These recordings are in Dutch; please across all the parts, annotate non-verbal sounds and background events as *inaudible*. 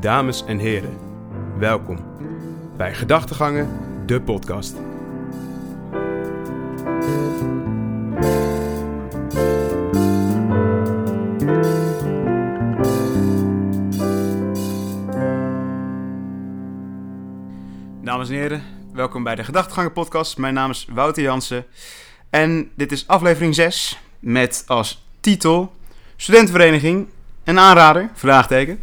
Dames en heren, welkom bij Gedachtegangen, de podcast. Dames en heren, welkom bij de Gedachtegangen podcast. Mijn naam is Wouter Jansen en dit is aflevering 6 met als titel Studentenvereniging een aanrader, vraagteken.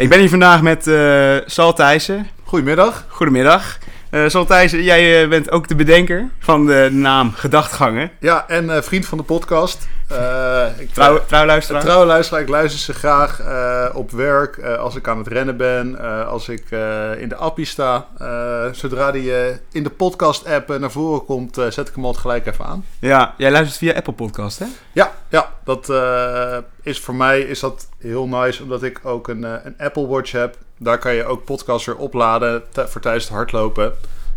Ik ben hier vandaag met eh Sal Thijssen. Goedemiddag. Goedemiddag. Eh Sal Thijssen, jij eh, bent ook de bedenker van de naam Gedachtgangen. Ja, en eh, vriend van de podcast. Eh ik Trouw, trouwluisteraar. Ik luister ze graag op werk, als ik aan het rennen ben, als ik in de appie sta. Zodra die in de podcast-app naar voren komt, zet ik hem altijd gelijk even aan. Ja, jij luistert via Apple Podcast, hè? Ja, ja dat is voor mij is dat heel nice, omdat ik ook een, een Apple Watch heb. Daar kan je ook podcasts weer opladen voor tijdens het hardlopen.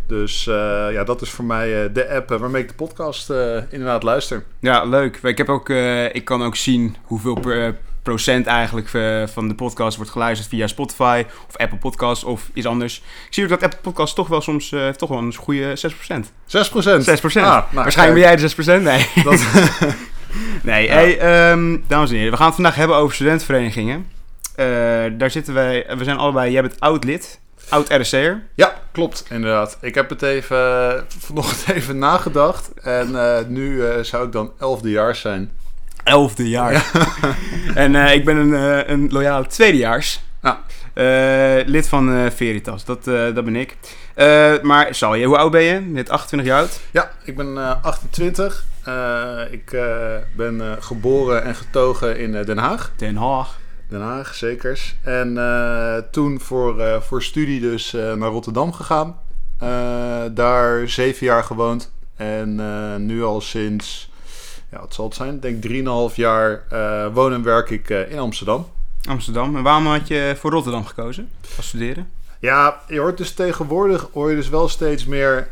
Dus eh, ja, dat is voor mij eh, de app eh, waarmee ik de podcast inderdaad luister. Ja, leuk. Ik, heb ook, ik kan ook zien hoeveel per- procent eigenlijk van de podcast wordt geluisterd via Spotify of Apple Podcasts of iets anders. Ik zie ook dat Apple Podcasts toch wel soms toch wel een goede 6%. 6 procent. 6%. Ah, nou, Waarschijnlijk ben jij de 6%. Nee. Dat, *laughs* Nee, Ja. hey, ehm, dames en heren, we gaan het vandaag hebben over studentenverenigingen. Eh, daar zitten wij, we zijn allebei, jij bent oud lid, oud RSC'er. ja, klopt, inderdaad. Ik heb het even, eh, vanochtend *laughs* even nagedacht. En eh, nu eh, zou ik dan elfde jaar zijn. Elfde jaar. *laughs* en eh, ik ben een, eh, een loyale tweedejaars. Ja. Eh, lid van eh, Veritas, dat, eh, dat ben ik. Eh, maar Sal, je, hoe oud ben je? Bent 28 jaar oud. Ja, ik ben eh, 28. Eh, ik eh, ben eh, geboren en getogen in eh, Den Haag. Den Haag. Den Haag, zekers. En eh, toen voor, eh, voor studie dus eh, naar Rotterdam gegaan. Daar zeven jaar gewoond. En nu al sinds, ja, wat zal het zijn? Ik denk 3,5 jaar woon en werk ik in Amsterdam. Amsterdam. En waarom had je voor Rotterdam gekozen? Als studeren? Ja, je hoort dus tegenwoordig hoor je dus wel steeds meer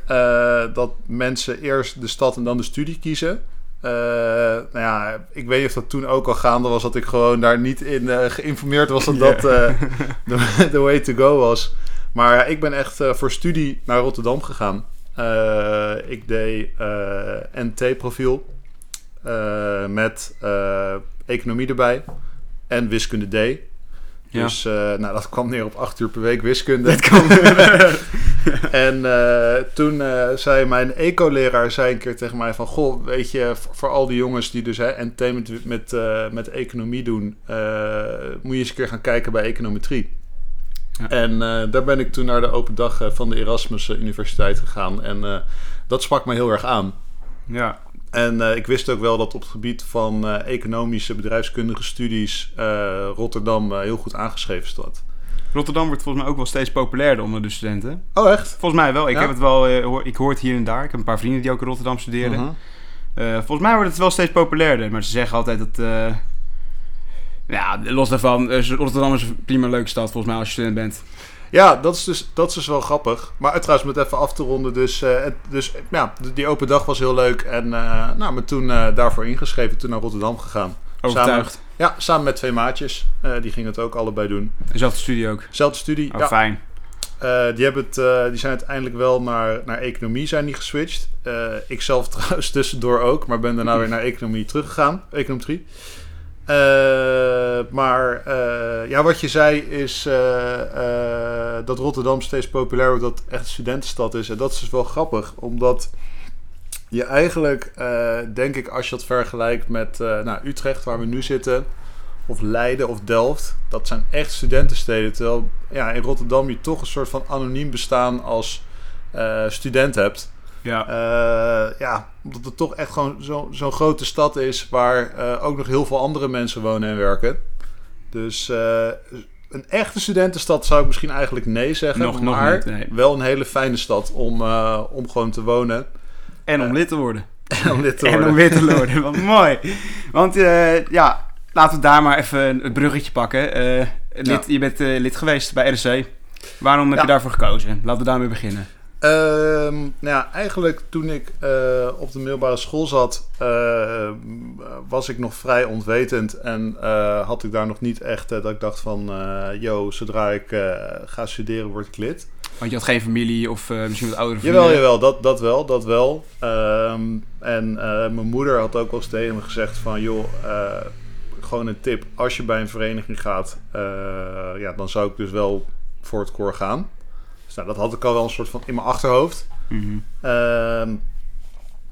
dat mensen eerst de stad en dan de studie kiezen. Eh, nou ja, ik weet niet of dat toen ook al gaande was dat ik gewoon daar niet in eh, geïnformeerd was dat dat eh, de, *laughs* the way to go was. Maar ja, ik ben echt voor studie naar Rotterdam gegaan. Ik deed NT-profiel met economie erbij en wiskunde D. Ja. Dus eh, nou, dat kwam neer op acht uur per week wiskunde. Dat. *laughs* En eh, toen eh, zei mijn eco-leraar zei een keer tegen mij van... Goh, weet je, voor, voor al die jongens die dus hè, NT met, met, met economie doen... moet je eens een keer gaan kijken bij econometrie. Ja. En daar ben ik toen naar de open dag van de Erasmus Universiteit gegaan. En dat sprak me heel erg aan. ja. En eh, ik wist ook wel dat op het gebied van eh, economische bedrijfskundige studies... eh, Rotterdam heel goed aangeschreven staat. Rotterdam wordt volgens mij ook wel steeds populairder onder de studenten. Oh, echt? Volgens mij wel. Ik Ja? heb het wel, hoor, ik hoor het hier en daar. Ik heb een paar vrienden die ook in Rotterdam studeren. Mhm. Volgens mij wordt het wel steeds populairder. Maar ze zeggen altijd dat... ja, los daarvan, Rotterdam is een prima leuke stad volgens mij als je student bent. Ja, dat is, dus, dat is dus wel grappig. Maar trouwens, met even af te ronden. Dus, eh, dus ja, die open dag was heel leuk. En eh nou, me toen eh, daarvoor ingeschreven, toen naar Rotterdam gegaan. Overtuigd. Samen, ja, samen met twee maatjes. Die gingen het ook allebei doen. Dezelfde studie ook. Zelfde studie. Oh, ja. fijn. Die, hebben het, die zijn uiteindelijk wel naar, naar economie zijn die geswitcht. Ik zelf *laughs* trouwens tussendoor ook, maar ben daarna *laughs* weer naar economie teruggegaan. Econometrie. Eh, maar eh, ja, wat je zei is eh, dat Rotterdam steeds populair wordt, dat het echt een studentenstad is. En dat is dus wel grappig, omdat je eigenlijk, denk ik, als je dat vergelijkt met nou, Utrecht, waar we nu zitten, of Leiden of Delft, dat zijn echt studentensteden. Terwijl ja, in Rotterdam je toch een soort van anoniem bestaan als student hebt. Ja. Eh, ja, omdat het toch echt gewoon zo- zo'n grote stad is waar eh, ook nog heel veel andere mensen wonen en werken. Dus eh, een echte studentenstad zou ik misschien eigenlijk nee zeggen. Nog- nog maar niet, nee. wel een hele fijne stad om, om gewoon te wonen. en om lid te worden. *laughs* En om dit te En worden. om lid te *laughs* worden. Wat mooi. Want ja, laten we daar maar even het bruggetje pakken. Lid, Ja. Je bent lid geweest bij RC. Waarom heb Ja. je daarvoor gekozen? Laten we daarmee beginnen. Ehm, nou ja, eigenlijk toen ik eh, op de middelbare school zat, eh, was ik nog vrij onwetend en eh, had ik daar nog niet echt dat ik dacht van, yo, zodra ik ga studeren word ik lid. Want je had geen familie of misschien wat oudere familie. Jawel, jawel, dat, dat wel, dat wel. Ehm, en mijn moeder had ook wel eens tegen me gezegd van, joh, gewoon een tip, als je bij een vereniging gaat, ja, dan zou ik dus wel voor het koor gaan. Dus nou, dat had ik al wel een soort van in mijn achterhoofd. Mhm. Ehm,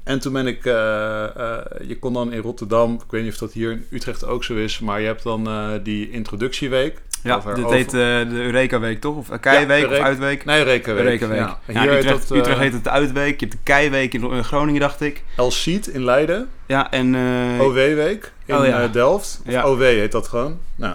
en toen ben ik, eh, eh, je kon dan in Rotterdam, ik weet niet of dat hier in Utrecht ook zo is, maar je hebt dan eh, die introductieweek. Ja, dit over- heet de Eureka-week toch? Of Keiweek of Eureka- Uitweek? Nee. Eureka-week. Ja. En Ja, hier in heet Utrecht, dat, Utrecht heet het Uitweek. Je hebt de Keiweek in in Groningen, dacht ik. El in Leiden, Ja, en... OW-week in Oh, Delft. Of. OW heet dat gewoon. Nou.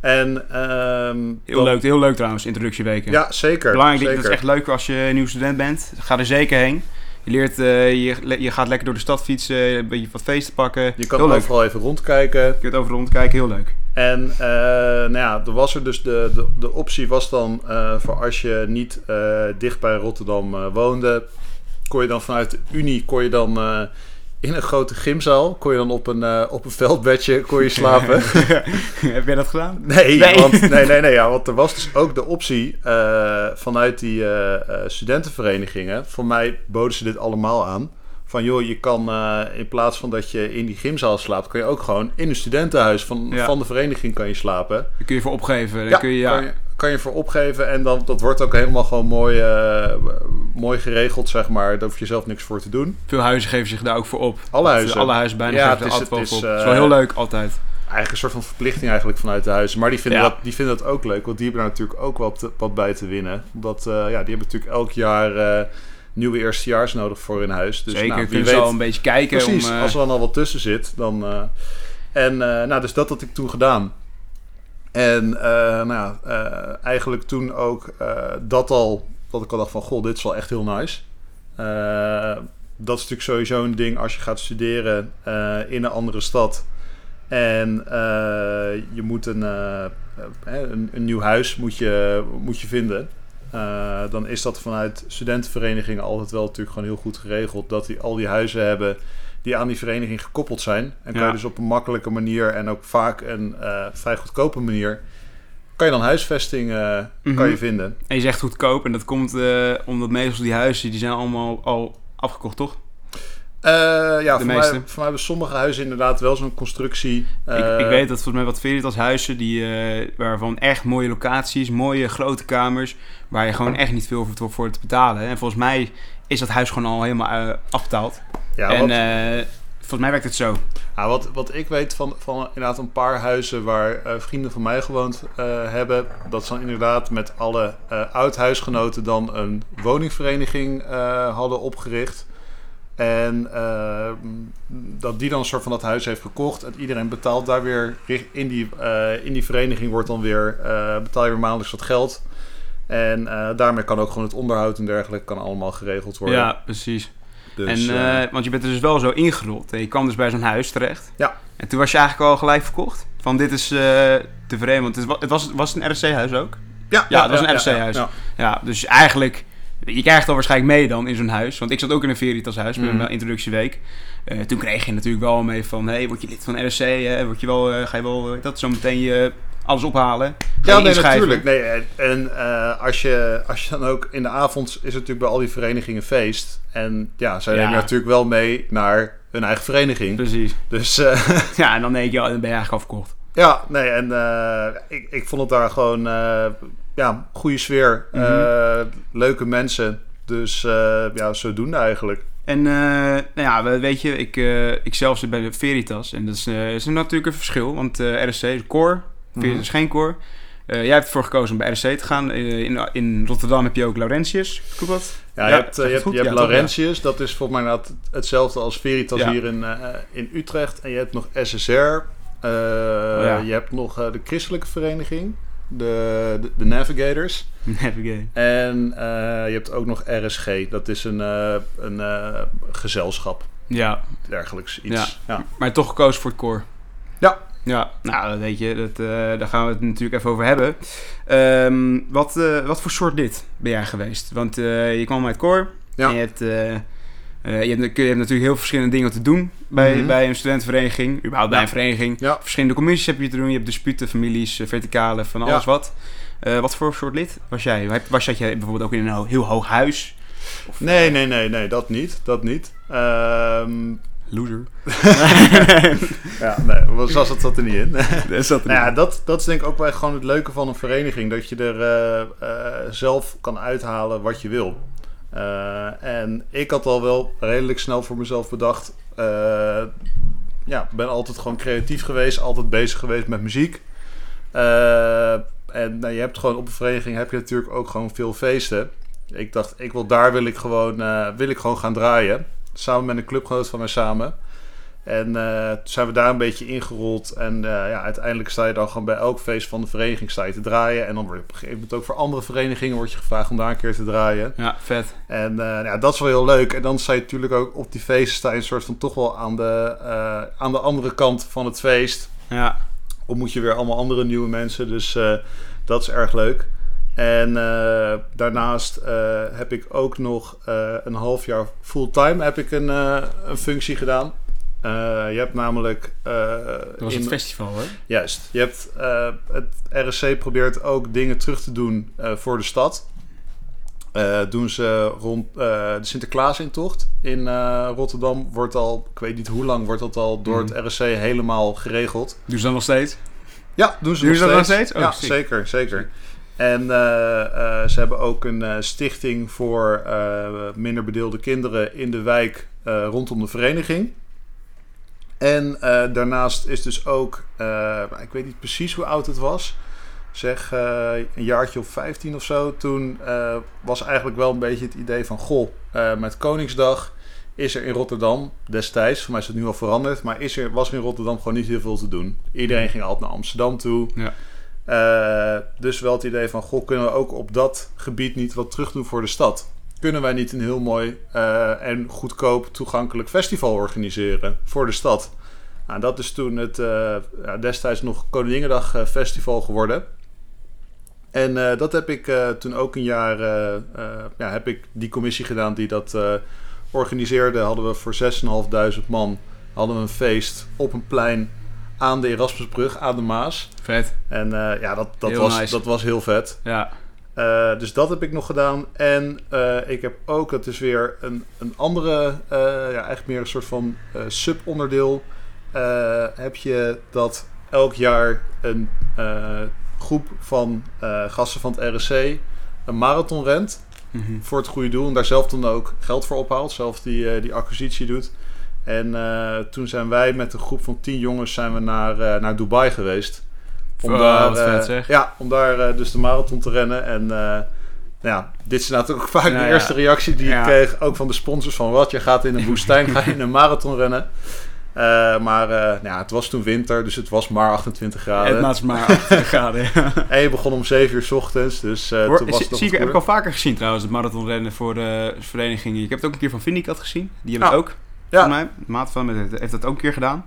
En, ehm, heel, leuk, heel leuk trouwens, introductieweken. Ja, zeker. Belangrijk, zeker. dat is echt leuk als je een nieuw student bent. Ga er zeker heen. Je leert, eh, je, je gaat lekker door de stad fietsen, een beetje wat feesten pakken. Je kan heel leuk. overal even rondkijken. Je kunt over rondkijken, heel leuk. En eh, nou ja, er was er dus de, de, de optie was dan eh, voor als je niet dicht bij Rotterdam woonde, kon je dan vanuit de Unie kon je dan in een grote gymzaal, kon je dan op een, eh, op een veldbedje kon je slapen. *laughs* Heb jij dat gedaan? Nee, Nee. Want, nee, nee, nee ja, want er was dus ook de optie eh, vanuit die eh, eh, studentenverenigingen. Voor mij boden ze dit allemaal aan. Van joh, je kan eh, in plaats van dat je in die gymzaal slaapt, kan je ook gewoon in een studentenhuis van, Ja. van de vereniging kan je slapen. Daar kun je voor opgeven. Ja, kun je, ja. Kan, je, voor opgeven en dan, dat wordt ook helemaal gewoon mooi, eh, mooi geregeld, zeg maar. Daar hoef je zelf niks voor te doen. Veel huizen geven zich daar ook voor op. Alle huizen. Alle huizen bijna Ja, het is- wel het voor is, op. Is wel eh, heel leuk, altijd. Eigenlijk een soort van verplichting eigenlijk vanuit de huizen. Maar die vinden, Ja. dat, die vinden dat ook leuk, want die hebben daar natuurlijk ook wat, te- wat bij te winnen. Omdat eh, ja, die hebben natuurlijk elk jaar eh, nieuwe eerstejaars nodig voor hun huis. Dus, Zeker, nou, wie weet- al een beetje kijken. Precies, om, eh, als er dan al wat tussen zit. Dan, eh, en eh, nou, dus dat had ik toen gedaan. En eh, nou eh, eigenlijk toen ook eh, dat al, dat ik al dacht van, goh, dit is wel echt heel nice. Dat is natuurlijk sowieso een ding als je gaat studeren in een andere stad. En je moet een, een, een nieuw huis moet je, moet je vinden. Dan is dat vanuit studentenverenigingen altijd wel natuurlijk gewoon heel goed geregeld. Dat die al die huizen hebben die aan die vereniging gekoppeld zijn. En kan Ja. je dus op een makkelijke manier en ook vaak een eh, vrij goedkope manier... kan je dan huisvesting Mhm. kan je vinden. En je zegt goedkoop. En dat komt eh, omdat meestal die huizen, die zijn allemaal al afgekocht, toch? Ja, voor mij, voor mij hebben sommige huizen inderdaad wel zo'n constructie. ik, ik weet dat volgens mij wat Veritas huizen, die, waarvan echt mooie locaties, mooie grote kamers, waar je gewoon echt niet veel voor, voor te betalen. En volgens mij is dat huis gewoon al helemaal afbetaald. Ja, en wat, eh, volgens mij werkt het zo. Ja, wat, wat ik weet van, van inderdaad een paar huizen waar eh, vrienden van mij gewoond eh, hebben, dat ze dan inderdaad met alle oud-huisgenoten dan een woningvereniging hadden opgericht. En dat die dan een soort van dat huis heeft gekocht. En iedereen betaalt daar weer in die, in die vereniging wordt dan weer betaal je weer maandelijks wat geld. En daarmee kan ook gewoon het onderhoud en dergelijke kan allemaal geregeld worden. Ja, precies. Dus, en, eh, eh, want je bent er dus wel zo ingerold. En je kwam dus bij zo'n huis terecht. Ja. En toen was je eigenlijk al gelijk verkocht. Van dit is eh te vreemd. Want het was, het was, was het een RSC-huis ook? ja, ja, het was een RC-huis. ja. Ja, dus eigenlijk... Je krijgt al waarschijnlijk mee dan in zo'n huis. Want ik zat ook in een Veritas huis met Mhm. mijn introductieweek. Eh, toen kreeg je natuurlijk wel mee van... Hey, word je lid van RSC? Hè? Word je wel, ga je wel dat zo meteen je alles ophalen? Ja, nee, natuurlijk. Nee, en eh, als, je, als je dan ook in de avond is het natuurlijk bij al die verenigingen feest. En ja, zij Ja. nemen natuurlijk wel mee naar hun eigen vereniging. Precies. Dus eh, *laughs* Ja, en dan denk je, oh, dan ben je eigenlijk al verkocht. ja, nee, en eh, ik, ik vond het daar gewoon, ja, goede sfeer. Mhm. leuke mensen. Dus ja, zodoende eigenlijk. En nou ja, we- weet je, ik, ik zelf zit bij de Veritas. En dat is, eh, is natuurlijk een verschil. Want RSC is core, Veritas Mhm. is geen core. Eh, jij hebt ervoor gekozen om bij RSC te gaan. Eh, in, in Rotterdam heb je ook Laurentius. Klopt dat? Ja, je Ja, hebt, eh, je het hebt, goed? je hebt Ja, toch, Laurentius, dat is volgens mij hetzelfde als Veritas hier in, in Utrecht. En je hebt nog SSR. Oh. Je hebt nog de christelijke vereniging, de, de, de Navigators. Navigate. En je hebt ook nog RSG, dat is een, een gezelschap, Ja, dergelijks iets. Ja. maar toch gekozen voor het core. Ja. Ja, nou, dat weet je, dat, eh, daar gaan we het natuurlijk even over hebben. Ehm, wat, eh, wat voor soort lid ben jij geweest? Want eh, je kwam uit Cor. Ja. En je hebt, je, hebt, je hebt natuurlijk heel verschillende dingen te doen bij, Mhm. bij een studentenvereniging. Überhaupt bij Ja. een vereniging. Ja. Verschillende commissies heb je te doen. Je hebt disputen, families, verticale, van alles wat. Wat voor soort lid was jij? Was jij bijvoorbeeld ook in een heel hoog huis? Of, Nee, nee, nee, nee, dat niet. Dat niet. Ehm, Loser. *laughs* ja, nee, zo zat dat er niet in. dat zat er Nou ja, niet. dat, dat is denk ik ook wel gewoon het leuke van een vereniging. Dat je er eh, eh, zelf kan uithalen wat je wil. Eh, en ik had al wel redelijk snel voor mezelf bedacht. ja, ben altijd gewoon creatief geweest. Altijd bezig geweest met muziek. En nou, je hebt gewoon op een vereniging heb je natuurlijk ook gewoon veel feesten. Ik dacht, ik wil, daar wil ik, gewoon, wil ik gewoon gaan draaien. Samen met een clubgenoot van mij samen. En eh, toen zijn we daar een beetje ingerold. En eh, ja, uiteindelijk sta je dan gewoon bij elk feest van de vereniging sta je te draaien. En dan word je op een gegeven moment ook voor andere verenigingen wordt je gevraagd om daar een keer te draaien. Ja, vet. En eh, ja, dat is wel heel leuk. En dan sta je natuurlijk ook op die feesten sta je een soort van toch wel aan de, aan de andere kant van het feest. Ja, Ontmoet je weer allemaal andere nieuwe mensen. Dus dat is erg leuk. En eh, daarnaast eh, heb ik ook nog eh, een half jaar fulltime heb ik een, een functie gedaan. Je hebt namelijk... dat was in- het festival, hè? Juist. Je hebt, het RSC probeert ook dingen terug te doen voor de stad. Doen ze rond de Sinterklaasintocht in Rotterdam. Wordt al, ik weet niet hoe lang, wordt dat al door Mhm. het RSC helemaal geregeld. Doen ze dan nog steeds? Ja, doen ze, Doen nog, ze dat nog steeds. steeds? Oh, ja, zeker, zeker. En eh, eh, ze hebben ook een eh, stichting voor minder bedeelde kinderen in de wijk rondom de vereniging. En daarnaast is dus ook, ik weet niet precies hoe oud het was, zeg een jaartje of 15 of zo. Toen was eigenlijk wel een beetje het idee van, goh, met Koningsdag is er in Rotterdam destijds, voor mij is het nu al veranderd, maar is er, was er in Rotterdam gewoon niet heel veel te doen. Iedereen ging altijd naar Amsterdam toe. Ja. Eh, dus wel het idee van, goh, kunnen we ook op dat gebied niet wat terug doen voor de stad? Kunnen wij niet een heel mooi eh, en goedkoop toegankelijk festival organiseren voor de stad? Nou, dat is toen het eh, destijds nog Koninginnedag eh, festival geworden. En dat heb ik toen ook een jaar, eh, ja, heb ik die commissie gedaan die dat organiseerde. Hadden we voor 6.500 man hadden we een feest op een plein aan de Erasmusbrug, aan de Maas. Vet. En eh, ja, dat, dat, Heel was, nice. dat was heel vet. Ja. Eh, dus dat heb ik nog gedaan. En eh, ik heb ook, dat is weer een, een andere, ja, eigenlijk meer een soort van subonderdeel. heb je dat elk jaar een groep van gasten van het RSC een marathon rent Mhm. voor het goede doel. En daar zelf dan ook geld voor ophaalt. Zelf die, die acquisitie doet. En eh, toen zijn wij met een groep van tien jongens zijn we naar, eh, naar Dubai geweest. Om Oh, daar, wat vet, eh, zeg. Ja, om daar dus de marathon te rennen. En nou ja, dit is natuurlijk ook vaak Nou de ja. eerste reactie die Ja. ik kreeg. Ook van de sponsors van wat, je gaat in een *laughs* woestijn, ga je in een marathon rennen. Maar nou ja, het was toen winter, dus het was maar 28 graden. Het maakt maar 28 *laughs* graden. En je begon om 7 uur 's ochtends, dus Hoor, toen was het zie ik, heb ik al vaker gezien trouwens, het marathonrennen voor de verenigingen. Ik heb het ook een keer van Vindicat gezien. Die hebben Ja. het ook. Ja. Van mij. Maat van me heeft dat ook een keer gedaan.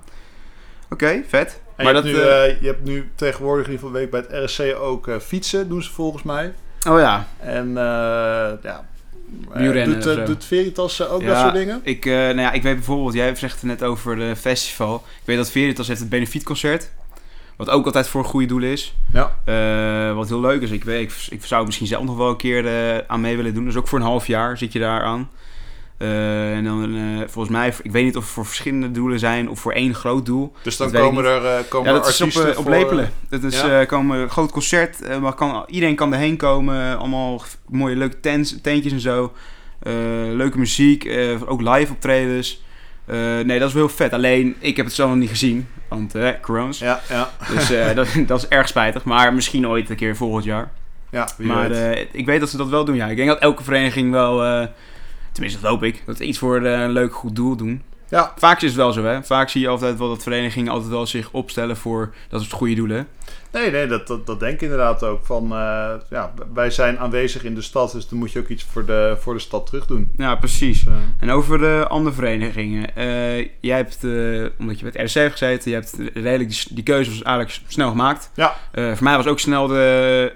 Oké, vet. En maar je, dat, hebt nu, eh, eh, je hebt nu tegenwoordig in ieder geval week bij het RSC ook eh, fietsen, doen ze volgens mij. oh ja, En eh, ja, doet, zo. doet Veritas ook Ja. dat soort dingen? ik, eh, nou ja, ik weet bijvoorbeeld, jij zegt het net over de festival. Ik weet dat Veritas heeft het benefietconcert. Wat ook altijd voor een goede doel is. Ja. Eh, wat heel leuk is. Ik, weet, ik, ik zou misschien zelf nog wel een keer eh, aan mee willen doen. Dus ook voor een half jaar zit je daar aan. Eh, en dan eh, volgens mij, ik weet niet of het voor verschillende doelen zijn of voor één groot doel. Dus dan Dat komen er, eh, komen Ja, dat is op, artiesten op Lepelen. Dat is ja? komen een groot concert. maar kan, iedereen kan erheen komen. Allemaal mooie leuke tents, tentjes en zo. Leuke muziek. ook live optredens. Nee, dat is wel heel vet. Alleen, ik heb het zo nog niet gezien. Want eh, coronas. Ja, ja, Dus *laughs* dat, dat is erg spijtig. Maar misschien ooit een keer volgend jaar. ja wie maar weet. ik weet dat ze dat wel doen. Ja, ik denk dat elke vereniging wel... tenminste, dat hoop ik. Dat iets voor eh, een leuk goed doel doen. ja, Vaak is het wel zo, hè. Vaak zie je altijd wel dat verenigingen altijd wel zich opstellen voor... Dat het goede doel, hè. Nee, nee, dat, dat, dat denk ik inderdaad ook. Van, eh, ja, wij zijn aanwezig in de stad, dus dan moet je ook iets voor de, voor de stad terug doen. Ja, precies. Dus, eh, En over de andere verenigingen. Jij hebt, omdat je bij het gezeten, je hebt redelijk die, die keuze was eigenlijk snel gemaakt. Ja. Voor mij was ook snel de...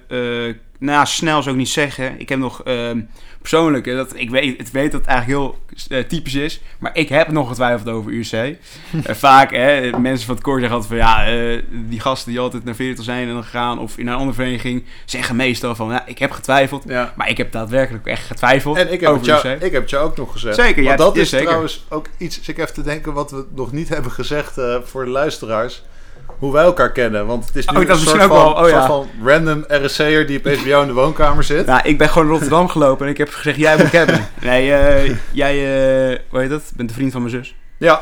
nou, ja, snel zou ik niet zeggen. Ik heb nog ehm, persoonlijk, dat, ik weet, het weet dat het eigenlijk heel eh, typisch is, maar ik heb nog getwijfeld over UC. *laughs* Eh, vaak, hè, mensen van het koor zeggen altijd van, ja, eh, die gasten die altijd naar Veritas zijn en dan gaan, of in een andere vereniging, zeggen meestal van, ja, ik heb getwijfeld. ja. Maar ik heb daadwerkelijk echt getwijfeld En ik heb, over het jou, UC. ik heb het jou ook nog gezegd. Zeker, ja, dat is zeker. trouwens ook iets, ik even te denken wat we nog niet hebben gezegd voor de luisteraars. Hoe wij elkaar kennen. Want het is nu Oh, dat een is soort, van, wel- oh, soort ja. van random RSC'er die opeens bij jou in de woonkamer zit. Nou, ik ben gewoon naar Rotterdam gelopen en ik heb gezegd, jij moet ik hebben. *laughs* Nee, eh, jij, eh hoe heet dat? Bent de vriend van mijn zus. Ja,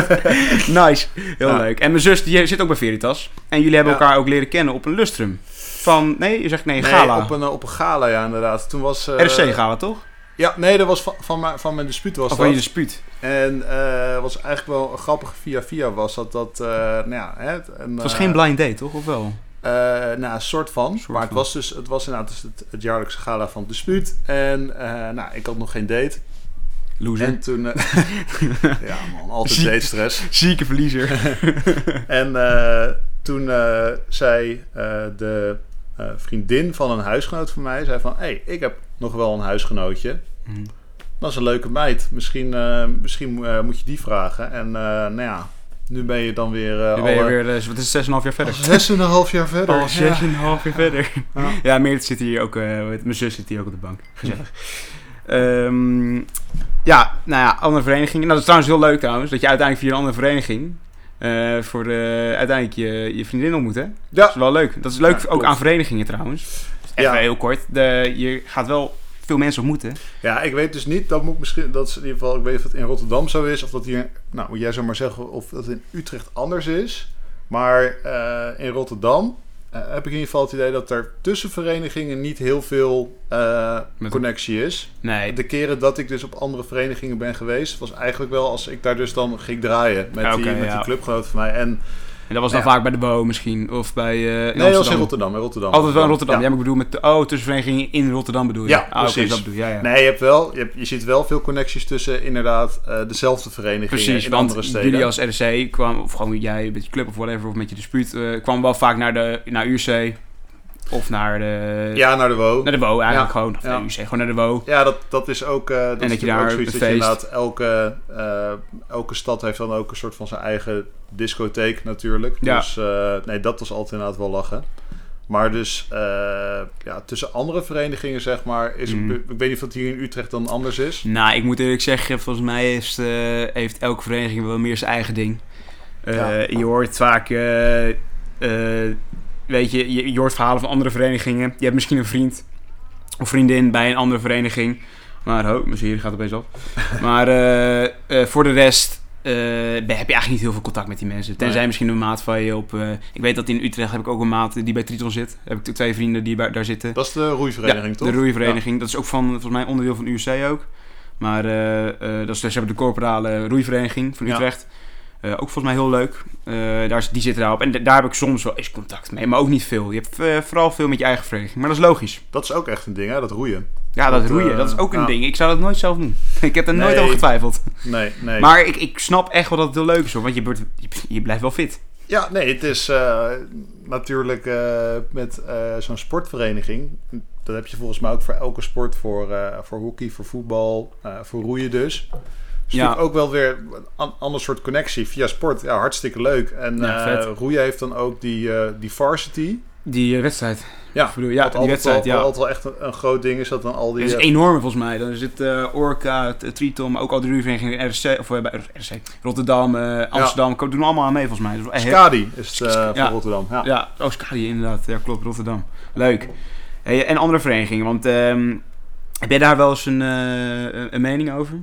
*laughs* nice, heel Ja. leuk. En mijn zus die zit ook bij Veritas. En jullie hebben Ja. elkaar ook leren kennen op een lustrum. Van, nee, je zegt nee, nee, gala. op een, eh, op een gala, ja, inderdaad. Toen was... eh, RC gala, toch? Ja, nee, dat was van, van, mijn, van mijn dispuut was Of dat. van je dispuut? En eh was eigenlijk wel een grappige via via was dat dat, eh, nou ja, hè, een, Het was eh, geen blind date, toch? Of wel? eh, nou, een soort van. Soort maar het van. was dus, het was inderdaad dus het, het jaarlijkse gala van het dispuut. En nou, ik had nog geen date. Loser. En toen, *laughs* ja man, altijd date stress. Zieke verliezer. *laughs* En toen zei de vriendin van een huisgenoot van mij, zei van, hé, hey, ik heb nog wel een huisgenootje. Hm. Dat is een leuke meid. Misschien, eh, misschien eh, moet je die vragen. En eh, nou ja, nu ben je dan weer... eh Nu ben je alle- weer, wat is het, 6,5 jaar verder? Zes en een half jaar verder. Al Ja. 6,5 jaar verder. Ja. Ja, Meert zit hier ook, eh, mijn zus zit hier ook op de bank. Gezellig. Ehm, ja, nou ja, andere verenigingen. Nou, dat is trouwens heel leuk trouwens, dat je uiteindelijk via een andere vereniging eh, voor de, uiteindelijk je, je vriendin ontmoet, hè? Dat Ja, is wel leuk. Dat is leuk Ja, ook aan verenigingen trouwens. Even Ja. heel kort. De, je gaat wel veel mensen ontmoeten. ja, ik weet dus niet, dat moet misschien, dat is in ieder geval, ik weet of het in Rotterdam zo is, of dat hier, nou, moet jij zo maar zeggen, of dat in Utrecht anders is. Maar eh, in Rotterdam eh, heb ik in ieder geval het idee dat er tussen verenigingen niet heel veel eh, connectie is. Nee, De keren dat ik dus op andere verenigingen ben geweest, was eigenlijk wel als ik daar dus dan ging draaien met, die, met ja. die clubgenoten van mij. En en dat was dan Ja. vaak bij de BO misschien, of bij eh in nee, dat was in Amsterdam. Rotterdam. In Rotterdam. Altijd wel in Rotterdam. Ja, Ja. maar ik bedoel met de, oh, tussenverenigingen in Rotterdam bedoel je? Ja, Ah, precies. dat bedoel ja. Nee, je hebt wel, je, hebt, je ziet wel veel connecties tussen inderdaad eh, dezelfde verenigingen Precies, in want andere steden. jullie als RC kwam, of gewoon jij met je club of whatever, of met je dispuut, eh kwam wel vaak naar, de, naar UC of naar de, Ja, naar de WO. naar de WO eigenlijk Ja, gewoon. Ja. naar UC, gewoon naar de WO. Ja, dat, dat is ook. eh dat dat is je daar ook zoiets dat je feest- inderdaad elke, eh, elke stad heeft dan ook een soort van zijn eigen discotheek natuurlijk. Ja. Dus eh, nee, dat was altijd inderdaad wel lachen. Maar dus ja, tussen andere verenigingen, zeg maar, is Mm. ik weet niet of het hier in Utrecht dan anders is. Nou, ik moet eerlijk zeggen, volgens mij heeft, heeft elke vereniging wel meer zijn eigen ding. Je hoort vaak, weet je, je, je hoort verhalen van andere verenigingen. Je hebt misschien een vriend of vriendin bij een andere vereniging. Maar, oh, mijn serie gaat opeens af. *laughs* maar eh, eh, voor de rest eh, heb je eigenlijk niet heel veel contact met die mensen. Tenzij Nee. misschien een maat van je op... ik weet dat in Utrecht heb ik ook een maat die bij Triton zit. Heb ik twee vrienden die bij, daar zitten. Dat is de roeivereniging, Ja, toch? de roeivereniging. Dat is ook van, volgens mij onderdeel van UC ook. Maar dat is dus hebben de corporale roeivereniging van Ja. Eh, ook volgens mij heel leuk. Eh, daar, die zitten daarop. En daar heb ik soms wel eens contact mee. Maar ook niet veel. Je hebt eh, vooral veel met je eigen vereniging. Maar dat is logisch. Dat is ook echt een ding, hè? Dat roeien. Ja, dat, Dat, roeien. dat is ook een ding. Ik zou dat nooit zelf doen. *laughs* ik heb er nooit over getwijfeld. Nee, nee. Maar ik, ik snap echt wel dat het heel leuk is. Hoor, want je, wordt- je, je blijft wel fit. Ja, nee, het is natuurlijk met zo'n sportvereniging. Dat heb je volgens mij ook voor elke sport. Voor, voor hockey, voor voetbal, voor roeien dus. Dus Ja. ook wel weer een an- ander soort connectie via sport. Ja, hartstikke leuk. En Ja, eh, heeft dan ook die, eh, die varsity. Die eh, wedstrijd. Ja, bedoel, ja die altijd wedstrijd. wel, Ja. altijd wel echt een, een groot ding is dat dan al die... Dat is enorm volgens mij. Dan zit Orca, Triton, maar ook al de ruurverenigingen RC, of RC, Rotterdam, Amsterdam, doen allemaal aan mee volgens mij. Is echt- Skadi is het voor Rotterdam. Ja. Ja, oh, Skadi inderdaad. Ja, klopt, Rotterdam. Leuk. En andere verenigingen, want ehm, heb jij daar wel eens een, een- een mening over?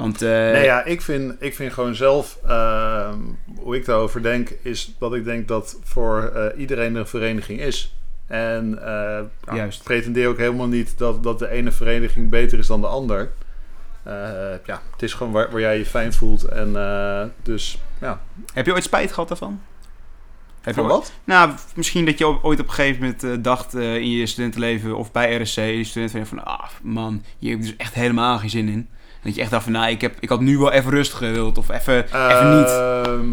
Want, eh, Nee, ja, ik vind, ik vind gewoon zelf, ehm, hoe ik daarover denk, is dat ik denk dat voor eh, iedereen een vereniging is. En eh, ja, Juist. pretendeer ook helemaal niet dat, dat de ene vereniging beter is dan de ander. Ja, het is gewoon waar, waar jij je fijn voelt. En dus, ja. Heb je ooit spijt gehad daarvan? Heb je Van wat? Nou, misschien dat je ooit op een gegeven moment dacht in je studentenleven of bij RSC, je student van, ah man, hier heb ik dus echt helemaal geen zin in. Dat je echt dacht van, nou, ik, heb, ik had nu wel even rustig gewild of even, even niet. Ehm,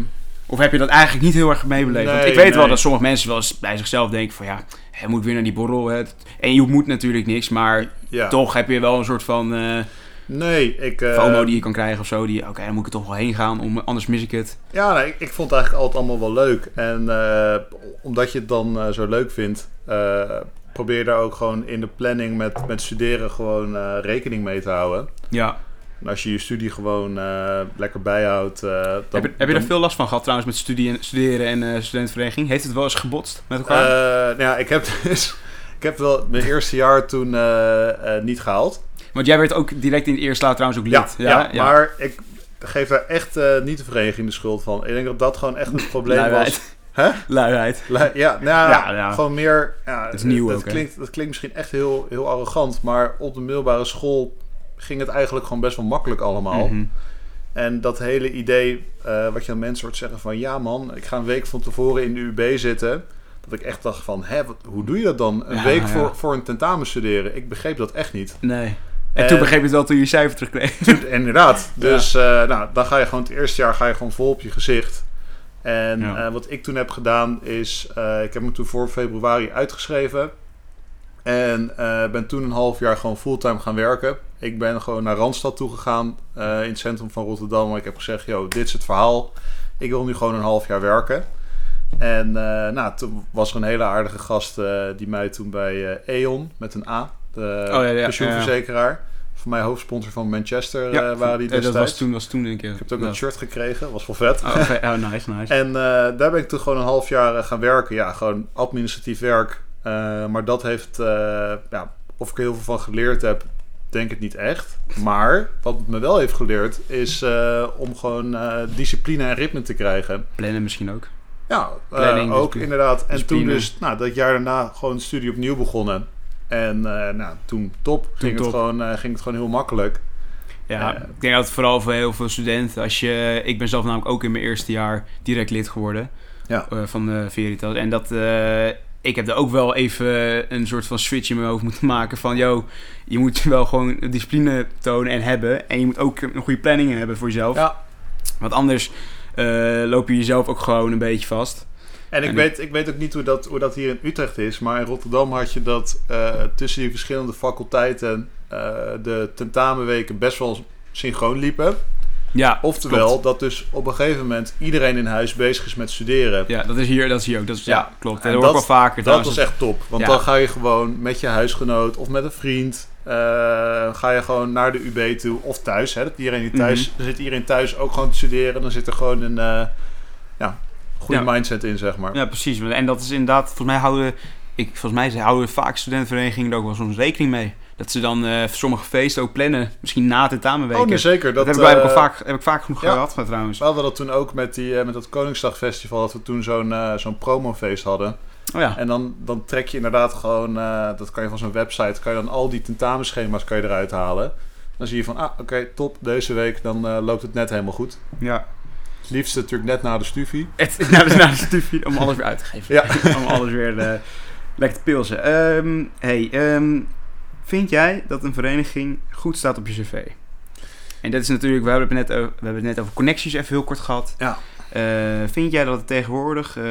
Of heb je dat eigenlijk niet heel erg meebeleefd? Want ik weet wel dat sommige mensen wel eens bij zichzelf denken van, ja, hij moet weer naar die borrel. Hè. En je moet natuurlijk niks, maar ja. toch heb je wel een soort van eh Nee, ik... eh, FOMO die je kan krijgen of zo. Die, oké, dan moet ik er toch wel heen gaan, om, anders mis ik het. Ja, nee, ik, ik vond het eigenlijk altijd allemaal wel leuk. En eh, omdat je het dan zo leuk vindt, probeer daar ook gewoon in de planning met, met studeren gewoon rekening mee te houden. Ja. En als je je studie gewoon eh, lekker bijhoudt... eh, dan, heb, je, heb je er veel last van gehad trouwens met studie en, studeren en eh studentenvereniging? Heeft het wel eens gebotst met elkaar? Nou ja, ik heb dus... *laughs* Ik heb wel mijn eerste jaar toen niet gehaald. Want jij werd ook direct in het eerste jaar trouwens ook lid. Ja, ja, maar ik geef daar echt niet de vereniging de schuld van. Ik denk dat dat gewoon echt het *laughs* probleem was. Luiheid. Hè? Luiheid. Lu- Ja, nou, Ja, ja. gewoon meer... Ja, Het is nieuw dat ook, hè? klinkt, Dat klinkt misschien echt heel, heel arrogant, maar op de middelbare school ging het eigenlijk gewoon best wel makkelijk allemaal. Mhm. En dat hele idee, eh, wat je aan mensen hoort zeggen van... Ja man, ik ga een week van tevoren in de UB zitten. Dat ik echt dacht van, hè, wat, hoe doe je dat dan? Een Ja, week ja. Voor, voor een tentamen studeren. Ik begreep dat echt niet. Nee. En toen begreep je het wel toen je cijfer terugkreeg. *laughs* Inderdaad. Dus eh, nou, dan ga je gewoon het eerste jaar ga je gewoon vol op je gezicht. En eh, wat ik toen heb gedaan is, ik heb me toen voor februari uitgeschreven. En ben toen een half jaar gewoon fulltime gaan werken. Ik ben gewoon naar Randstad toe gegaan eh, in het centrum van Rotterdam. Maar ik heb gezegd, yo, dit is het verhaal. Ik wil nu gewoon een half jaar werken. En eh, nou, toen was er een hele aardige gast eh, die mij toen bij E.ON met een A, de Oh, ja, ja, pensioenverzekeraar, voor mij hoofdsponsor van Manchester Ja, waren die Eh, dat destijds. was toen, was toen een keer. Ik heb ook Ja. een shirt gekregen, was wel vet. Oh, oh, nice, nice. *laughs* En daar ben ik toen gewoon een half jaar gaan werken. Ja, gewoon administratief werk. Maar dat heeft, ja, of ik er heel veel van geleerd heb, denk ik niet echt. Maar wat het me wel heeft geleerd, is eh, om gewoon eh, discipline en ritme te krijgen. Plannen misschien ook. Ja, eh, Planning, ook discipline. inderdaad. En Discipline. toen dus, nou, dat jaar daarna gewoon de studie opnieuw begonnen. En nou, toen top. ging, top. Het gewoon, ging het gewoon heel makkelijk. Ja, ik denk dat het vooral voor heel veel studenten, als je, ik ben zelf namelijk ook in mijn eerste jaar direct lid geworden Ja. van eh Veritas. En dat, ik heb er ook wel even een soort van switch in mijn hoofd moeten maken van, yo, je moet *laughs* wel gewoon discipline tonen en hebben. En je moet ook een goede planning hebben voor jezelf. Ja. Want anders eh, loop je jezelf ook gewoon een beetje vast. En ik, En- weet, ik weet ook niet hoe dat, hoe dat hier in Utrecht is, maar in Rotterdam had je dat eh, tussen die verschillende faculteiten eh, de tentamenweken best wel synchroon liepen. Ja, Oftewel, klopt. dat dus op een gegeven moment iedereen in huis bezig is met studeren. Ja, dat is hier, dat is hier ook. Dat is, ja, Ja. klopt. En dat hoor ik dat- wel vaker. Dat was echt top, want Ja. dan ga je gewoon met je huisgenoot of met een vriend, eh, ga je gewoon naar de UB toe of thuis. Hè, dat iedereen die thuis, Mhm. dan zit iedereen thuis ook gewoon te studeren. Dan zit er gewoon een eh, ja, goede Ja. mindset in, zeg maar. Ja, precies. En dat is inderdaad, volgens mij houden, ik, volgens mij houden vaak studentenverenigingen er ook wel soms rekening mee. Dat ze dan eh, sommige feesten ook plannen, misschien na tentamenweken. Oh, nee, zeker. dat Dat, heb ik, al vaak, heb ik vaak genoeg ja. gehad maar trouwens. We hadden dat toen ook met, die, eh, met dat Koningsdagfestival, dat we toen zo'n zo'n promofeest hadden. Oh ja. En dan, dan trek je inderdaad gewoon, dat kan je van zo'n website, kan je dan al die tentamenschema's kan je eruit halen. Dan zie je van, ah, oké, top, deze week, dan loopt het net helemaal goed. ja. Het liefst natuurlijk net na de studie. Het, *laughs* na de studie om alles weer uit te geven. Ja. *laughs* om alles weer eh, lekker te pilsen. Ehm, hey, ehm, vind jij dat een vereniging goed staat op je cv? En dat is natuurlijk, we hebben het net over, we hebben het net over connecties even heel kort gehad. Ja. Eh, vind jij dat het tegenwoordig, eh,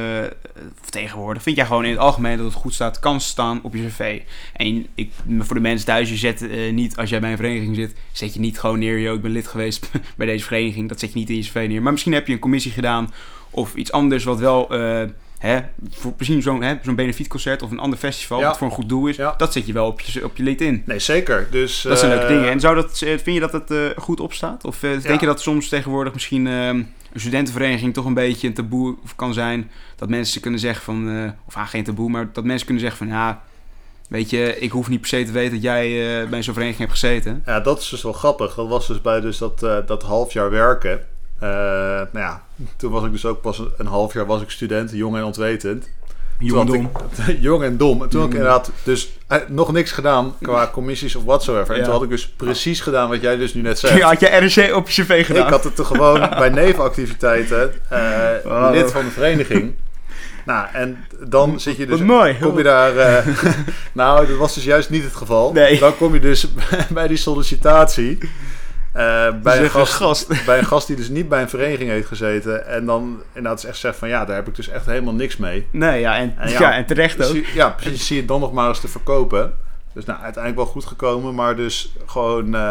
of tegenwoordig, vind jij gewoon in het algemeen dat het goed staat, kan staan op je cv? En ik, voor de mensen thuis, je zet eh, niet, als jij bij een vereniging zit, zet je niet gewoon neer, yo, ik ben lid geweest *laughs* bij deze vereniging. Dat zet je niet in je cv neer. Maar misschien heb je een commissie gedaan of iets anders wat wel, hè, voor misschien zo'n hè, zo'n benefietconcert of een ander festival, Ja. wat voor een goed doel is, Ja. dat zet je wel op je, op je LinkedIn. Nee, zeker. Dus, Dat zijn eh, leuke dingen. En zou dat, eh, vind je dat het eh, goed opstaat? Of eh, denk je dat soms tegenwoordig misschien eh, een studentenvereniging toch een beetje een taboe kan zijn? Dat mensen kunnen zeggen van, eh, of ah, geen taboe, maar dat mensen kunnen zeggen van, ja, weet je, ik hoef niet per se te weten dat jij eh, bij zo'n vereniging hebt gezeten. Ja, dat is dus wel grappig. Dat was dus bij dus dat, eh, dat half jaar werken. Eh, nou ja, toen was ik dus ook pas een half jaar was ik student, jong en ontwetend. Jong en dom. ik- *laughs* jong en dom. En toen had ik en inderdaad dus eh, nog niks gedaan qua commissies of whatsoever. En Ja. toen had ik dus precies gedaan wat jij dus nu net *laughs* zegt. Ja, had je RC op je cv gedaan? Ik had het toen gewoon *laughs* bij nevenactiviteiten, eh, lid van de vereniging. Nou, en dan zit je dus... Wat mooi. Kom je daar... nou, dat was dus juist niet het geval. Nee. Dan kom je dus bij die sollicitatie... eh, bij, een gast, gast. *laughs* bij een gast die dus niet bij een vereniging heeft gezeten. En dan inderdaad echt zegt van... Ja, daar heb ik dus echt helemaal niks mee. Nee, ja, en, En ja. ja, en terecht ook. Zie- Ja, precies. Zie je het dan nog maar eens te verkopen. Dus nou, uiteindelijk wel goed gekomen. Maar dus gewoon... eh,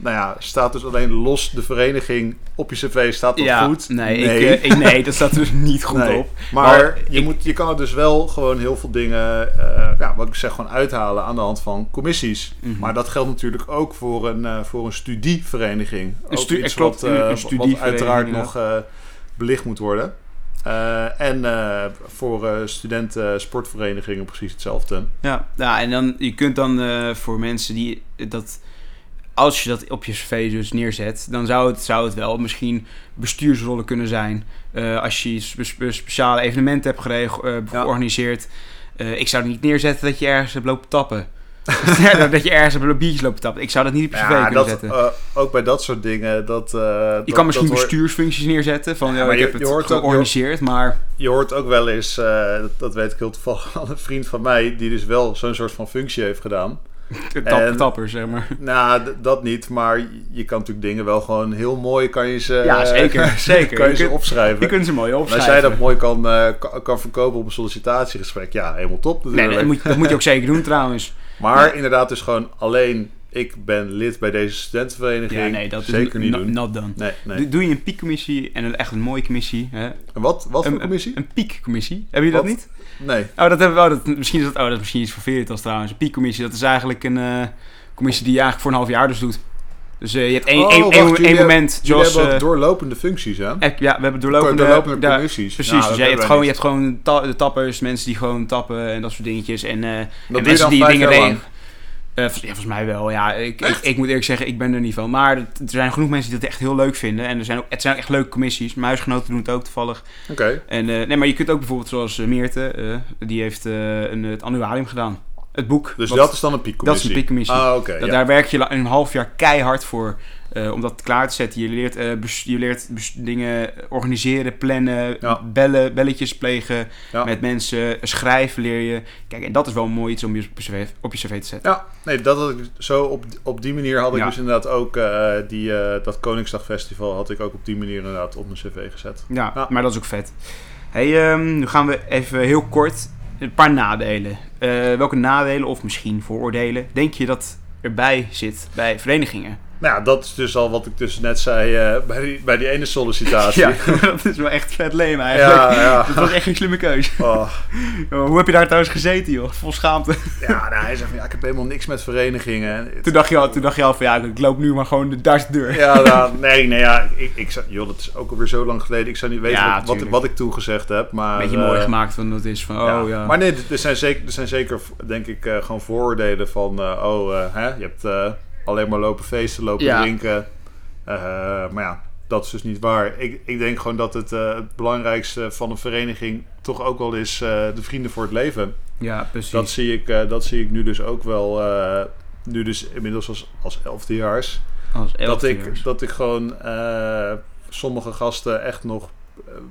nou ja, staat dus alleen los de vereniging op je cv. Staat dat ja, goed? Nee, Ik, eh, ik, nee, dat staat dus niet goed Nee. op. Maar, Maar je, ik- moet, je kan er dus wel gewoon heel veel dingen, eh, ja, wat ik zeg, gewoon uithalen aan de hand van commissies. Mhm. Maar dat geldt natuurlijk ook voor een, voor een studievereniging. Ook stu- iets klopt, wat, een- een uiteraard nog belicht moet worden. Eh, en eh, voor eh studenten sportverenigingen precies hetzelfde. Ja, ja, en dan, je kunt dan eh, voor mensen die dat... Als je dat op je cv dus neerzet, dan zou het, zou het wel misschien bestuursrollen kunnen zijn. Eh, als je spe- spe- speciale evenementen hebt gereg- eh, Ja. georganiseerd. Eh, ik zou het niet neerzetten dat je ergens hebt lopen tappen. *laughs* dat je ergens hebt biertjes lopen tappen. Ik zou dat niet op je Ja, kunnen dat, zetten. eh, ook bij dat soort dingen. Dat, eh, je dat- kan misschien hoor- bestuursfuncties neerzetten. Van, Ja, maar ik je- heb het ook- georganiseerd, maar... Je hoort ook wel eens, eh, dat, dat weet ik heel toevallig *laughs* van een vriend van mij, die dus wel zo'n soort van functie heeft gedaan. *laughs* Tap, tapper, zeg maar. Nou, dat niet, maar je kan natuurlijk dingen wel gewoon heel mooi kan je ze, Ja, zeker, zeker. kan je Je ze kunt- opschrijven. Je kunt ze mooi En als opschrijven. jij dat mooi kan, kan, kan verkopen op een sollicitatiegesprek, ja, helemaal top natuurlijk. nee, dat, moet, dat moet je ook zeker doen trouwens. Maar inderdaad dus gewoon alleen, ik ben lid bij deze studentenvereniging. Ja, nee, dat zeker is niet not, doen. not done. Nee, nee. Doe- je een piekcommissie en een echt een mooie commissie. Hè? En wat, wat voor Een- commissie? Een piekcommissie. Hebben jullie dat niet? Nee. Oh, dat hebben we. Oh, dat, misschien is dat, oh, dat is misschien iets voor Veritas trouwens. Een piekcommissie, dat is eigenlijk een eh, commissie die je eigenlijk voor een half jaar dus doet. Dus eh, je hebt één, Oh, één, wacht, één, jullie één moment, zoals... hebben eh, doorlopende functies, hè? ja, we hebben doorlopende... doorlopende commissies. Precies, Ja, dus jij hebt gewoon, je hebt gewoon ta- de tappers, mensen die gewoon tappen en dat soort dingetjes. En, eh, en je mensen die dingen regelen. Ja, volgens mij wel. Ja, ik, ik, ik moet eerlijk zeggen, ik ben er niet van. Maar er zijn genoeg mensen die dat echt heel leuk vinden. En er zijn ook, het zijn ook echt leuke commissies. Mijn huisgenoten doen het ook toevallig. Oké. En, nee, maar je kunt ook bijvoorbeeld zoals Meerte, die heeft een, het annuarium gedaan. Het boek. Dus Wat- dat is dan een dat is piekcommissie? een piekcommissie. Ah, oké. Dat- ja. Daar werk je een half jaar keihard voor eh, om dat klaar te zetten. Je leert, eh, je leert dingen organiseren, plannen, Ja. bellen, belletjes plegen Ja. met mensen, schrijven leer je. Kijk, en dat is wel mooi iets om je op je cv, op je cv te zetten. Ja, nee, dat had ik zo op, op die manier had ik dus inderdaad ook eh, die, dat Koningsdagfestival had ik ook op die manier inderdaad op mijn cv gezet. Ja, Ja. maar dat is ook vet. Hey, ehm, nu gaan we even heel kort een paar nadelen. Eh, welke nadelen of misschien vooroordelen denk je dat erbij zit bij verenigingen? Nou ja, dat is dus al wat ik dus net zei eh, bij, die, bij die ene sollicitatie. *laughs* Ja, dat is wel echt vet leem eigenlijk. ja, ja. *laughs* Dat was echt een slimme keuze. Oh, *laughs* Hoe heb je daar trouwens gezeten, joh? Vol schaamte. ja, nou, hij zegt van, ja, ik heb helemaal niks met verenigingen. Toen dacht je al, toen dacht je al van ja, ik loop nu maar gewoon de deur. Ja, nou, nee, nee, ja, ik, ik zou, joh, dat is ook alweer zo lang geleden. Ik zou niet weten wat, wat, wat ik toegezegd heb, maar... Een beetje eh, mooi gemaakt van dat is van, oh ja. Maar nee, er zijn zeker, er zijn zeker denk ik, eh, gewoon vooroordelen van... eh, oh, eh, hè, je hebt eh, alleen maar lopen feesten, lopen Ja. drinken. Eh, maar ja, dat is dus niet waar. Ik, ik denk gewoon dat het, eh, het belangrijkste van een vereniging... toch ook wel is eh, de vrienden voor het leven. ja, precies. Dat zie ik, dat zie ik nu dus ook wel... nu dus inmiddels als, als elfdejaars. Als Dat elftieners. ik, dat ik gewoon sommige gasten echt nog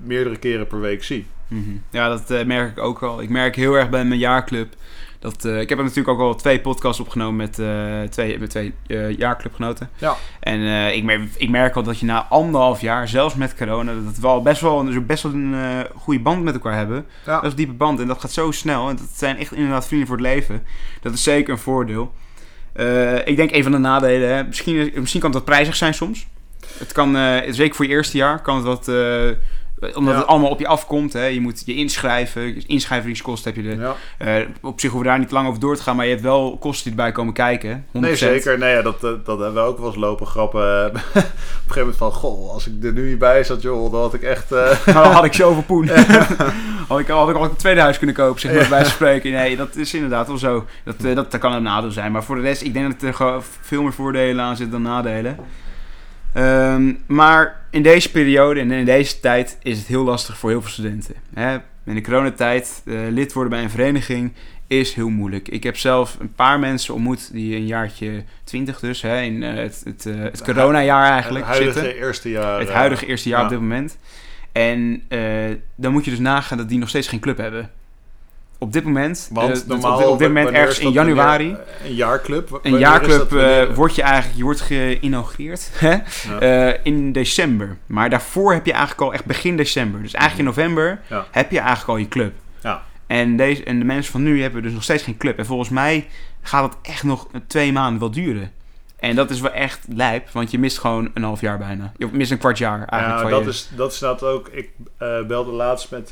meerdere keren per week zie. Mhm. Ja, dat eh, merk ik ook al. Ik merk heel erg bij mijn jaarclub. Dat, eh, ik heb er natuurlijk ook al twee podcasts opgenomen met eh, twee, met twee jaarclubgenoten. Ja. En ik, merk, ik merk al dat je na anderhalf jaar, zelfs met corona, dat we al best wel, een- best wel een goede band met elkaar hebben. Ja. Dat is een diepe band en dat gaat zo snel. En dat zijn echt inderdaad vrienden voor het leven. Dat is zeker een voordeel. Ik denk een van de nadelen, hè, misschien, misschien kan het wat prijzig zijn soms. Het kan, zeker voor je eerste jaar, kan het wat... eh, omdat Ja. het allemaal op je afkomt. Hè. Je moet je inschrijven. Inschrijvingskosten heb je er. Ja. Eh, op zich hoeven we daar niet lang over door te gaan. Maar je hebt wel kosten die erbij komen kijken. 100%. Nee, zeker. Nee, ja, dat, eh, dat hebben we ook wel eens lopen grappen. *laughs* op een gegeven moment van, goh, als ik er nu niet bij zat, joh, dan had ik echt... eh, *laughs* Nou, had ik zoveel poen. *laughs* had, ik, had ik al een tweede huis kunnen kopen, zeg maar, bij spreken. Nee, dat is inderdaad wel zo. Dat, eh, dat, dat kan een nadeel zijn. Maar voor de rest, ik denk dat er veel meer voordelen aan zitten dan nadelen. Ehm, maar in deze periode en in deze tijd is het heel lastig voor heel veel studenten. Hè? In de coronatijd, eh, lid worden bij een vereniging is heel moeilijk. Ik heb zelf een paar mensen ontmoet die een jaartje 20 dus, hè, in eh, het, het, eh, het coronajaar eigenlijk het huidige zitten. eerste jaar. Het huidige eerste jaar ja. op dit moment. En dan moet je dus nagaan dat die nog steeds geen club hebben. Op dit moment, Want eh, dat- normaal, op, dit- op dit moment ergens in dat? januari, een jaarclub? Een jaarclub, dat? Wanneer- eh, word je eigenlijk, je wordt geïnaugureerd *laughs* hè? Ja. Eh, in december. Maar daarvoor heb je eigenlijk al echt begin december. Dus eigenlijk in november Ja. heb je eigenlijk al je club. Ja. En, deze, en de mensen van nu hebben dus nog steeds geen club. En volgens mij gaat het echt nog twee maanden wel duren. En dat is wel echt lijp, want je mist gewoon een half jaar bijna. Je mist een kwart jaar eigenlijk. Ja, dat je- is, dat is dat ook. Ik eh, belde laatst met eh,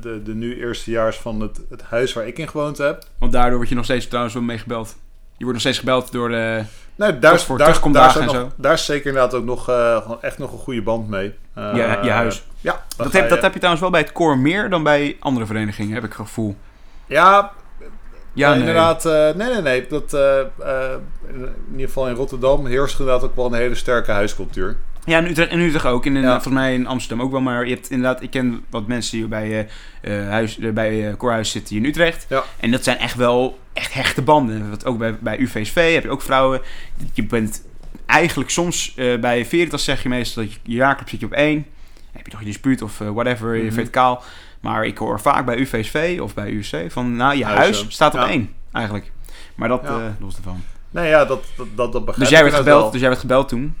de, de nu eerstejaars van het, het huis waar ik in gewoond heb. Want daardoor word je nog steeds trouwens wel mee gebeld. Je wordt nog steeds gebeld door de... Nou, daar, voor daar, daar, is ook en nog, daar is zeker inderdaad ook nog, eh, echt nog een goede band mee. Je- je huis. Ja, Dat heb, dat je- heb je trouwens wel bij het koor meer dan bij andere verenigingen, heb ik het gevoel. Ja, Ja, nee. inderdaad. eh, nee, nee, nee. Dat, eh, eh, in ieder geval in Rotterdam heerst inderdaad ook wel een hele sterke huiscultuur. Ja, in Utrecht, in Utrecht ook. En in, Ja. volgens mij in Amsterdam ook wel. Maar je hebt inderdaad, ik ken wat mensen die bij, eh, huis, bij eh, Koorhuis zitten hier in Utrecht. Ja. En dat zijn echt wel echt hechte banden. Wat ook bij, bij UVSV heb je ook vrouwen. Je bent eigenlijk soms bij Veritas zeg je meestal dat je, je jaarclub zit je op één. Dan heb je nog je dispuut of whatever, je Mhm. verticaal. Maar ik hoor vaak bij UVSV of bij UC van, nou, je huis staat op Ja. één eigenlijk. Maar dat Ja. eh los ervan. Nee, ja, dat, dat, dat, dat begrijp Dus jij, werd gebeld, wel. dus jij werd gebeld toen?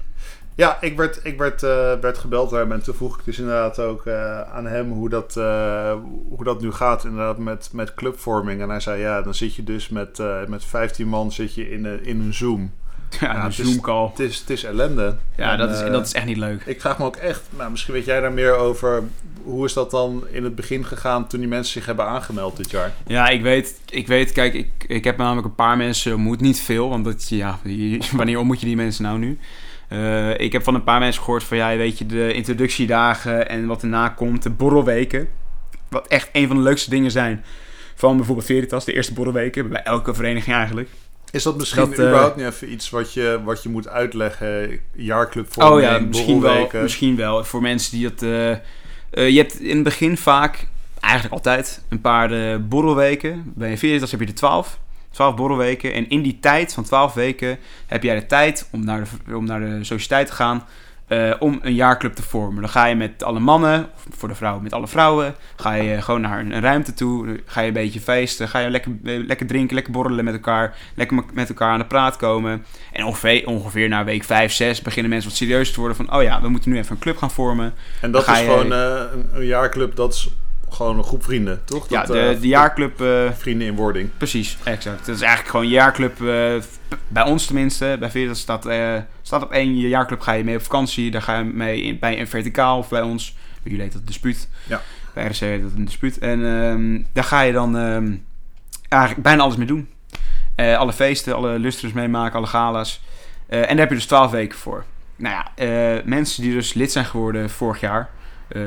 Ja, ik werd, ik werd, eh, werd gebeld daar en toen vroeg ik dus inderdaad ook eh, aan hem hoe dat, eh, hoe dat nu gaat inderdaad met, met clubvorming. En hij zei, ja, dan zit je dus met, eh, met 15 man zit je in, een- in een Zoom. *laughs* Ja, een Zoom-call. Het is, het is ellende. Ja, En, dat is, eh, dat is echt niet leuk. Ik vraag me ook echt, nou, misschien weet jij daar meer over. Hoe is dat dan in het begin gegaan toen die mensen zich hebben aangemeld dit jaar? Ja, ik weet, ik weet kijk, ik, ik heb namelijk een paar mensen ontmoet, niet veel, want dat, ja, *laughs* wanneer ontmoet je die mensen nou nu? Eh, ik heb van een paar mensen gehoord van, ja, weet je, de introductiedagen en wat erna komt, de borrelweken. Wat echt een van de leukste dingen zijn van bijvoorbeeld Veritas, de eerste borrelweken, bij elke vereniging eigenlijk. Is dat misschien Dat, eh, überhaupt niet even iets wat je, wat je moet uitleggen? Jaarclubvorming, Oh ja, misschien wel, misschien wel. Voor mensen die dat... eh, eh, je hebt in het begin vaak, eigenlijk altijd, een paar borrelweken. Bij Veritas heb je er 12. 12 borrelweken. En in die tijd van 12 weken heb jij de tijd om naar de, om naar de sociëteit te gaan. Eh, om een jaarclub te vormen. Dan ga je met alle mannen, of voor de vrouwen met alle vrouwen. Ga je gewoon naar een, een ruimte toe. Ga je een beetje feesten. Ga je lekker, eh, lekker drinken, lekker borrelen met elkaar. Lekker me- met elkaar aan de praat komen. En ongeveer, ongeveer na week 5, 6 beginnen mensen wat serieuzer te worden. Van, oh ja, we moeten nu even een club gaan vormen. En dat is je- gewoon eh, een, een jaarclub, dat is gewoon een groep vrienden, toch? ja, Dat, de, eh, de jaarclub... eh, Vrienden in wording. Precies, exact. Dat is eigenlijk gewoon jaarclub, eh, bij ons tenminste, bij Veritas staat, staat op één, je jaarclub ga je mee op vakantie, daar ga je mee in, bij een verticaal of bij ons, bij jullie heet dat dispuut, Ja. bij RC heet dat een dispuut, en ehm, daar ga je dan ehm, eigenlijk bijna alles mee doen. Alle feesten, alle lustrums meemaken, alle gala's. En daar heb je dus 12 weken voor. Nou ja, mensen die dus lid zijn geworden vorig jaar,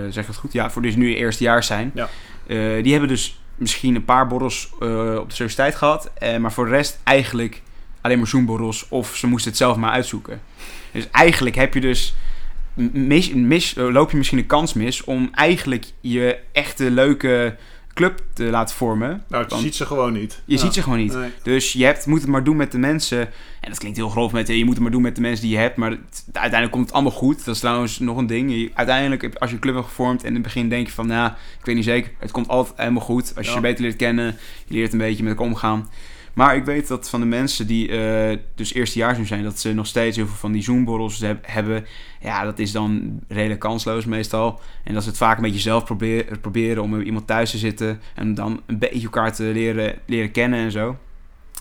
zeg ik het goed? Ja, voor dus nu eerstejaars zijn. Ja. Eh, die hebben dus misschien een paar borrels eh, op de sociëteit gehad. eh, maar voor de rest eigenlijk alleen maar zoomborrels. Of ze moesten het zelf maar uitzoeken. Dus eigenlijk heb je dus... Mis, mis, eh, loop je misschien een kans mis om eigenlijk je echte leuke club te laten vormen. Nou, je ziet ze gewoon niet. je ziet ze gewoon niet. Nee. Dus je hebt, moet het maar doen met de mensen. En dat klinkt heel grof met je moet het maar doen met de mensen die je hebt. Maar het- uiteindelijk komt het allemaal goed. Dat is trouwens nog een ding. Je- uiteindelijk, als je een club hebt gevormd en in het begin denk je van, nou, ik weet niet zeker. Het komt altijd helemaal goed. Als je Ja. je beter leert kennen, je leert een beetje met elkaar omgaan. Maar ik weet dat van de mensen die eh, dus eerstejaars nu zijn, dat ze nog steeds heel veel van die Zoom-borrels heb- hebben. Ja, dat is dan redelijk kansloos meestal. En dat ze het vaak een beetje zelf proberen, proberen om iemand thuis te zitten. En dan een beetje elkaar te leren, leren kennen en zo.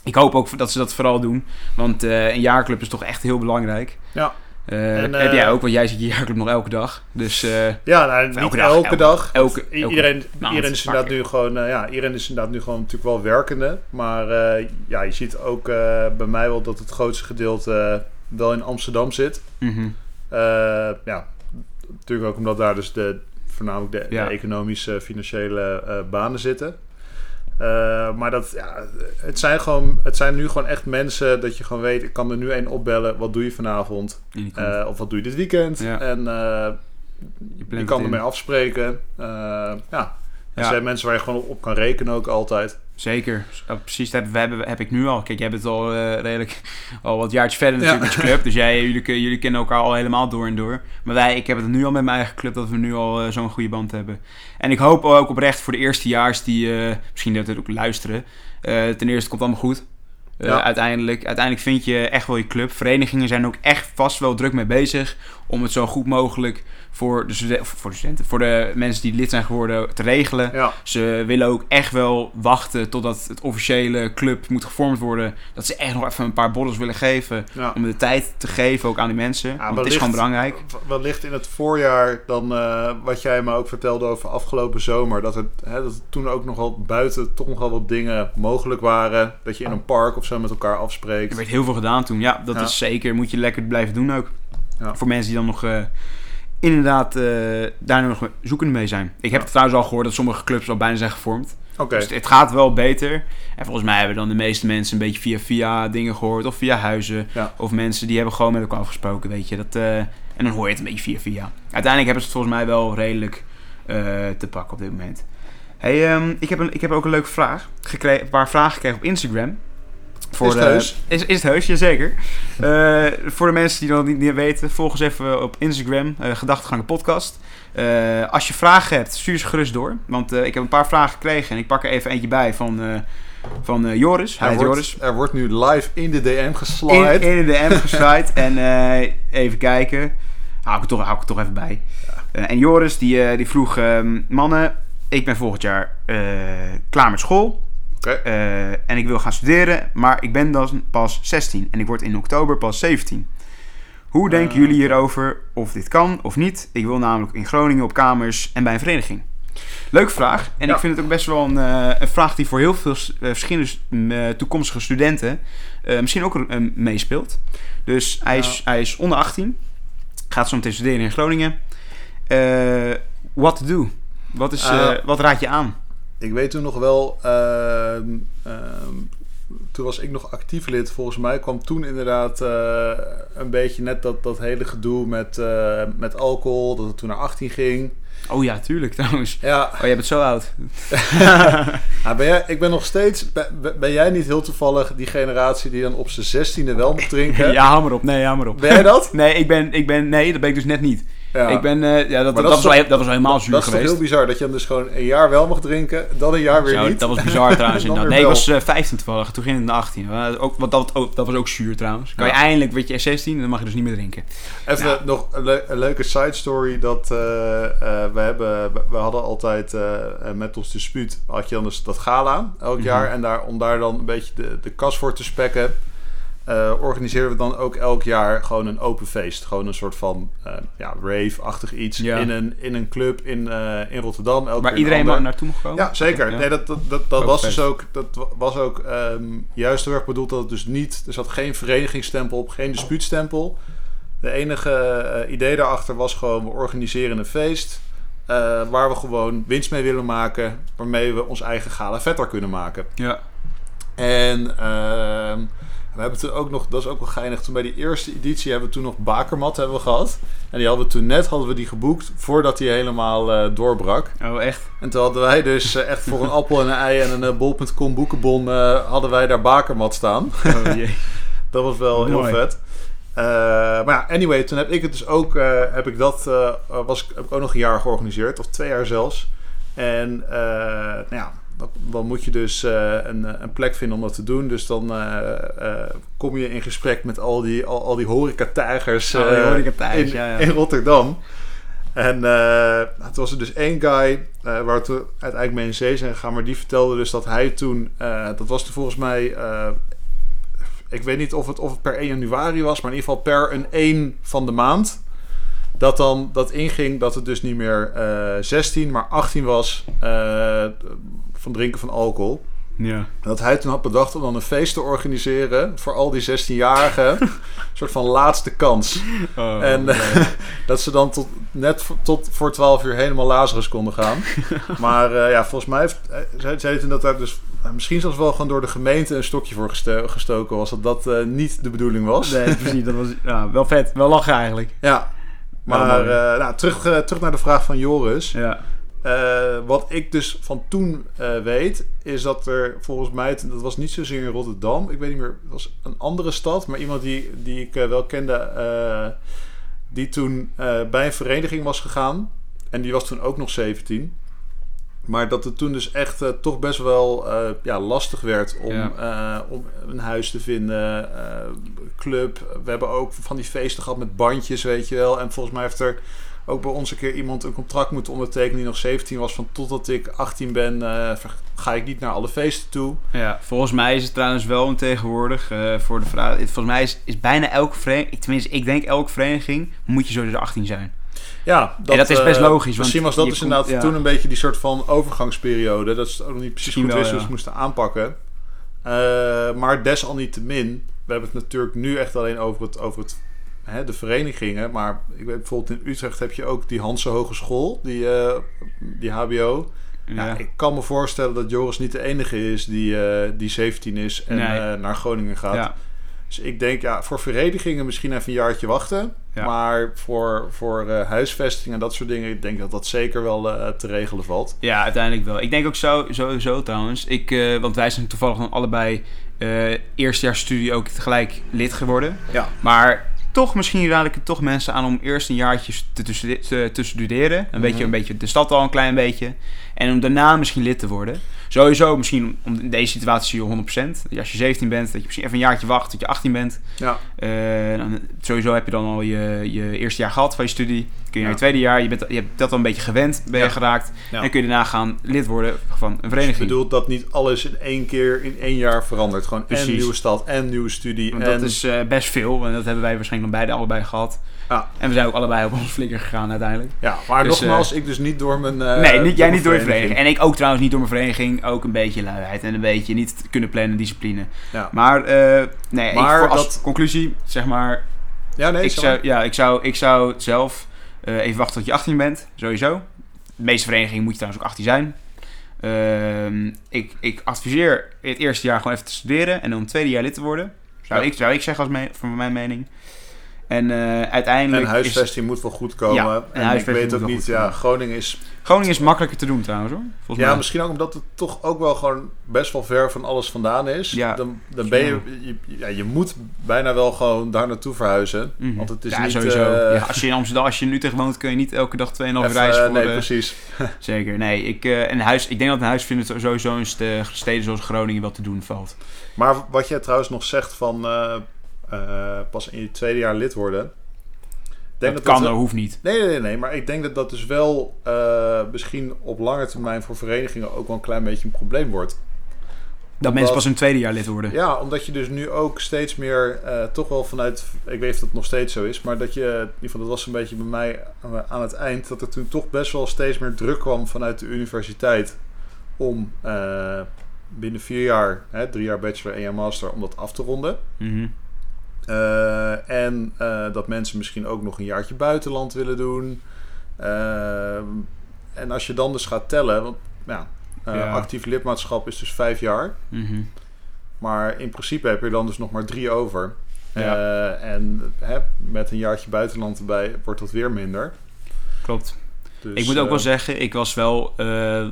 Ik hoop ook dat ze dat vooral doen. Want eh, een jaarclub is toch echt heel belangrijk. Ja. Eh, En, heb eh, jij ook, want jij ziet je jaarclub nog elke dag. Dus eh, Ja, nou, niet elke elke dag, elke- iedereen, maand, iedereen is inderdaad nu gewoon, eh, ja, iedereen is inderdaad nu gewoon natuurlijk wel werkende. Maar eh, ja, je ziet ook eh, bij mij wel dat het grootste gedeelte eh, wel in Amsterdam zit. mhm. Eh, ja, natuurlijk ook omdat daar dus de, voornamelijk de, Ja. de economische, financiële eh, banen zitten. Eh, maar dat, ja, het zijn gewoon, het zijn nu gewoon echt mensen dat je gewoon weet, ik kan er nu één opbellen, wat doe je vanavond? Eh, of wat doe je dit weekend? Ja. En eh, je je kan ermee afspreken. Ja. Ja. zijn mensen waar je gewoon op kan rekenen ook altijd. Zeker. Precies, dat we hebben, heb ik nu al. Kijk, jij bent al eh, redelijk *laughs* al wat jaartjes verder natuurlijk Ja. met je club. Dus *laughs* jij, jullie, jullie kennen elkaar al helemaal door en door. Maar wij, ik heb het nu al met mijn eigen club dat we nu al eh, zo'n goede band hebben. En ik hoop ook oprecht voor de eerstejaars die eh, misschien dat ook luisteren. ten eerste komt het allemaal goed. Ja. uiteindelijk, uiteindelijk vind je echt wel je club. Verenigingen zijn ook echt vast wel druk mee bezig om het zo goed mogelijk voor de, studen- voor de studenten, voor de mensen die lid zijn geworden te regelen. Ja, Ze willen ook echt wel wachten totdat het officiële club moet gevormd worden. Dat ze echt nog even een paar borrels willen geven. ja. Om de tijd te geven ook aan die mensen. want het is gewoon belangrijk. Wellicht in het voorjaar dan eh, wat jij me ook vertelde over afgelopen zomer. Dat, het, hè, dat het toen ook nog wel buiten toch nog wel wat dingen mogelijk waren. Dat je in een park of zo met elkaar Er afspreekt. werd heel veel gedaan toen. Ja, dat Ja. is zeker. Moet je lekker blijven doen ook. Ja. Voor mensen die dan nog eh, inderdaad eh, daar nog zoekende mee zijn. Ik heb Ja. trouwens al gehoord dat sommige clubs al bijna zijn gevormd. Oké, Dus het gaat wel beter. En volgens mij hebben dan de meeste mensen een beetje via via dingen gehoord. Of via huizen. Ja. Of mensen die hebben gewoon met elkaar afgesproken, weet je. Dat, eh, en dan hoor je het een beetje via via. Uiteindelijk hebben ze het volgens mij wel redelijk eh, te pakken op dit moment. Hey, ehm, ik, heb een, ik heb ook een leuke vraag. Gekregen, een paar vragen gekregen op Instagram. Is het de- heus? Is, is het heus, jazeker. Eh voor de mensen die dat niet, niet weten, volg ons even op Instagram, eh Gedachtegangen Podcast. Eh, als je vragen hebt, stuur ze gerust door. Want ik heb een paar vragen gekregen en ik pak er even eentje bij van, van Joris. Hij er heet wordt, Joris. er wordt nu live in de DM geslide. in de DM *laughs* geslide. en even kijken. Hou ik, het toch, hou ik het toch even bij. En Joris die, die vroeg... ehm, mannen, ik ben volgend jaar klaar met school. Eh, en ik wil gaan studeren. Maar ik ben dan pas 16. En ik word in oktober pas 17. Hoe denken Eh, jullie hierover? Of dit kan of niet? Ik wil namelijk in Groningen op kamers en bij een vereniging. Leuke vraag. En Ja. ik vind het ook best wel een, eh, een vraag die voor heel veel verschillende toekomstige studenten misschien ook meespeelt. Dus hij is, hij is onder 18. Gaat zo meteen studeren in Groningen. What to do? Wat, is, wat raad je aan? Ik weet toen nog wel, ehm, ehm, toen was ik nog actief lid. Volgens mij kwam toen inderdaad eh, een beetje net dat, dat hele gedoe met, eh, met alcohol, dat het toen naar 18 ging. Oh ja, tuurlijk *laughs* trouwens. Ja, Oh, jij bent zo oud. *laughs* ben jij, ik ben nog steeds, ben, ben jij niet heel toevallig die generatie die dan op zijn zestiende wel moet drinken? *laughs* Ja, maar op. Nee, maar op. Ben jij dat? Nee, ik ben, ik ben, nee, dat ben ik dus net niet. Ja. Ik ben, eh, ja, dat, dat, dat is was, toch- wel, dat was helemaal zuur dat is toch geweest. heel bizar dat je dan dus gewoon een jaar wel mag drinken, dan een jaar weer Zo, niet. dat was bizar *laughs* trouwens inderdaad. Nee, ik was eh 15 toevallig. Toen ging het naar 18. Eh, ook, want dat, ook, dat was ook zuur trouwens. Kan je eindelijk, weet je, 16, dan mag je dus niet meer drinken. Even nog een, leu- een leuke side story. Dat eh, we, hebben, we- hadden altijd met ons dispuut. Had je dan dus dat gala elk Mhm. jaar. En daar, om daar dan een beetje de, de kas voor te spekken. Eh organiseren we dan ook elk jaar gewoon een open feest. Gewoon een soort van eh, ja, rave-achtig iets. Ja. In, een, in een club in, eh, in Rotterdam. Elk Waar iedereen maar naartoe mag komen? Ja, zeker. Ja. Nee, dat, dat, dat, was dus ook, dat wa- was ook ehm, juist heel erg bedoeld dat het dus niet... Er zat geen verenigingsstempel op, geen dispuutstempel. De enige idee daarachter was gewoon... we organiseren een feest... waar we gewoon winst mee willen maken... waarmee we ons eigen gala vetter kunnen maken. Ja. En ehm, we hebben toen ook nog... Dat is ook wel geinig. Toen bij die eerste editie hebben we toen nog Bakermat hebben we gehad. En die hadden we toen net hadden we die geboekt... voordat die helemaal eh, doorbrak. Oh, echt? En toen hadden wij dus eh, echt voor een appel en een ei en een eh, bol.com boekenbon hadden wij daar bakermat staan. Oh jee. *laughs* Dat was wel heel vet. Maar ja, anyway, toen heb ik het dus ook, heb ik dat, was, heb ik ook nog een jaar georganiseerd, of twee jaar zelfs. En nou ja, dan, dan moet je dus eh, een, een plek vinden om dat te doen. Dus dan eh, eh, kom je in gesprek met al die, al, al die horecatijgers Oh, die horecatijgers, in, ja, ja. in Rotterdam. En toen was er dus één guy eh, waar we uiteindelijk mee in zee zijn gegaan. Maar die vertelde dus dat hij toen... dat was toen volgens mij... ik weet niet of het, of het per 1 januari was. Maar in ieder geval per een 1 van de maand. Dat dan dat inging dat het dus niet meer eh 16, maar 18 was van drinken van alcohol. Ja. En dat hij toen had bedacht om dan een feest te organiseren voor al die 16-jarigen. *laughs* een soort van laatste kans. Oh, En ja. *laughs* dat ze dan tot, net voor- tot voor 12 uur helemaal Lazarus konden gaan. *laughs* maar eh, ja, volgens mij heeft, eh, zei, zei toen dat daar dus eh, misschien zelfs wel gewoon door de gemeente een stokje voor gesto- gestoken was. Dat dat eh, niet de bedoeling was. Nee, precies. Dat was ja, wel vet. Wel lachen eigenlijk. Ja, maar eh, nou, terug, eh, terug naar de vraag van Joris. Ja. Eh, wat ik dus van toen eh, weet, is dat er volgens mij, dat was niet zozeer in Rotterdam, ik weet niet meer, het was een andere stad, maar iemand die, die ik eh, wel kende, die toen bij een vereniging was gegaan. En die was toen ook nog 17. Maar dat het toen dus echt toch best wel ja, lastig werd om, om een huis te vinden. club. We hebben ook van die feesten gehad met bandjes, weet je wel. En volgens mij heeft er ook bij ons een keer iemand een contract moeten ondertekenen die nog 17 was. Van totdat ik 18 ben, eh, ga ik niet naar alle feesten toe. Ja, volgens mij is het trouwens wel een tegenwoordig eh, voor de vraag. Volgens mij is, is bijna elke vereniging, tenminste, ik denk elke vereniging, moet je sowieso 18 zijn. Ja, dat, dat is best eh, logisch, Misschien was dat dus komt- inderdaad ja. toen een beetje die soort van overgangsperiode. Dat ze het ook nog niet precies Misschien goed ja. het moesten aanpakken. Maar desalniettemin, we hebben het natuurlijk nu echt alleen over, het, over het, hè, de verenigingen. Maar ik weet bijvoorbeeld in Utrecht heb je ook die Hanse Hogeschool, die, eh, die HBO. Ja. Ja. ik kan me voorstellen dat Joris niet de enige is die, eh, die 17 is en Nee. eh, naar Groningen gaat. Ja. Dus ik denk, ja, voor verenigingen misschien even een jaartje wachten. Ja. Maar voor, voor huisvesting en dat soort dingen, ik denk dat dat zeker wel te regelen valt. Ja, uiteindelijk wel. Ik denk ook zo, sowieso trouwens. Ik, want wij zijn toevallig dan allebei eerstejaarsstudie ook tegelijk lid geworden. Ja. Maar toch, misschien raad ik het toch mensen aan om eerst een jaartje te, te, te, te studeren. Je Mhm. een beetje de stad al een klein beetje. En om daarna misschien lid te worden. Sowieso misschien, om in deze situatie zie je 100%. Als je 17 bent, dat je misschien even een jaartje wacht tot je 18 bent. Ja, Eh, dan, sowieso heb je dan al je, je eerste jaar gehad van je studie. Kun je naar je tweede jaar, je, bent, je hebt dat al een beetje gewend, ben je Ja. geraakt. En kun je daarna gaan lid worden van een dus ik vereniging. bedoel dat niet alles in één keer, in één jaar verandert. Gewoon en Precies. nieuwe stad en nieuwe studie. En, dat is eh, best veel. En dat hebben wij waarschijnlijk dan beide allebei gehad. Ja. En we zijn ook allebei op ons flikker gegaan uiteindelijk. Ja, maar Dus, nogmaals, ik dus niet door mijn... eh, nee, niet, jij niet door je vereniging. En ik ook trouwens niet door mijn vereniging. Ook een beetje luiheid. En een beetje niet kunnen plannen discipline. Ja, Maar, eh, nee, Maar ik, voor als dat- conclusie, zeg maar... ja nee, ik, zou, maar. ja, ik, zou, ik zou zelf eh, even wachten tot je 18 bent. Sowieso. De meeste verenigingen moet je trouwens ook 18 zijn. Ehm, ik, ik adviseer het eerste jaar gewoon even te studeren. En dan het tweede jaar lid te worden. Zou, Ja. ik, zou ik zeggen als me, voor mijn mening. En eh, uiteindelijk En is... huisvesting moet wel goed komen. Ja, en en ik weet ook niet, ja. Groningen is... Groningen is makkelijker te doen trouwens hoor. Volgens Ja, mij. misschien ook omdat het toch ook wel gewoon best wel ver van alles vandaan is. Ja. Dan, dan ben je, je... Ja, je moet bijna wel gewoon daar naartoe verhuizen. Mhm. Want het is ja, niet... sowieso. eh, ja, als je in Amsterdam, als je in Utrecht woont, kun je niet elke dag 2,5 uur even, reizen. eh, voor, nee, precies. *laughs* Zeker, nee. Ik, eh, en huis, ik denk dat een huis vinden sowieso in st- steden zoals Groningen wel te doen valt. Maar wat jij trouwens nog zegt van eh, pas in je tweede jaar lid worden. Ik Dat, Denk kan, dat dat hoeft niet. Nee, nee, nee, maar ik denk dat dat dus wel eh, misschien op lange termijn voor verenigingen ook wel een klein beetje een probleem wordt. Dat Omdat- mensen pas in het tweede jaar lid worden. Ja, omdat je dus nu ook steeds meer eh, toch wel vanuit, ik weet of dat nog steeds zo is, maar dat je, in ieder geval dat was een beetje bij mij aan- het eind, dat er toen toch best wel steeds meer druk kwam vanuit de universiteit om binnen vier jaar, hè, drie jaar bachelor, één jaar master, om dat af te ronden. Mhm. Eh, en eh, dat mensen misschien ook nog een jaartje buitenland willen doen. Ehm, en als je dan dus gaat tellen, want ja, eh, Ja. actief lidmaatschap is dus vijf jaar. Mhm. Maar in principe heb je dan dus nog maar drie over. Ja. Eh, en hè, met een jaartje buitenland erbij wordt dat weer minder. Klopt. Dus, ik moet ook eh, wel zeggen, ik was wel, eh,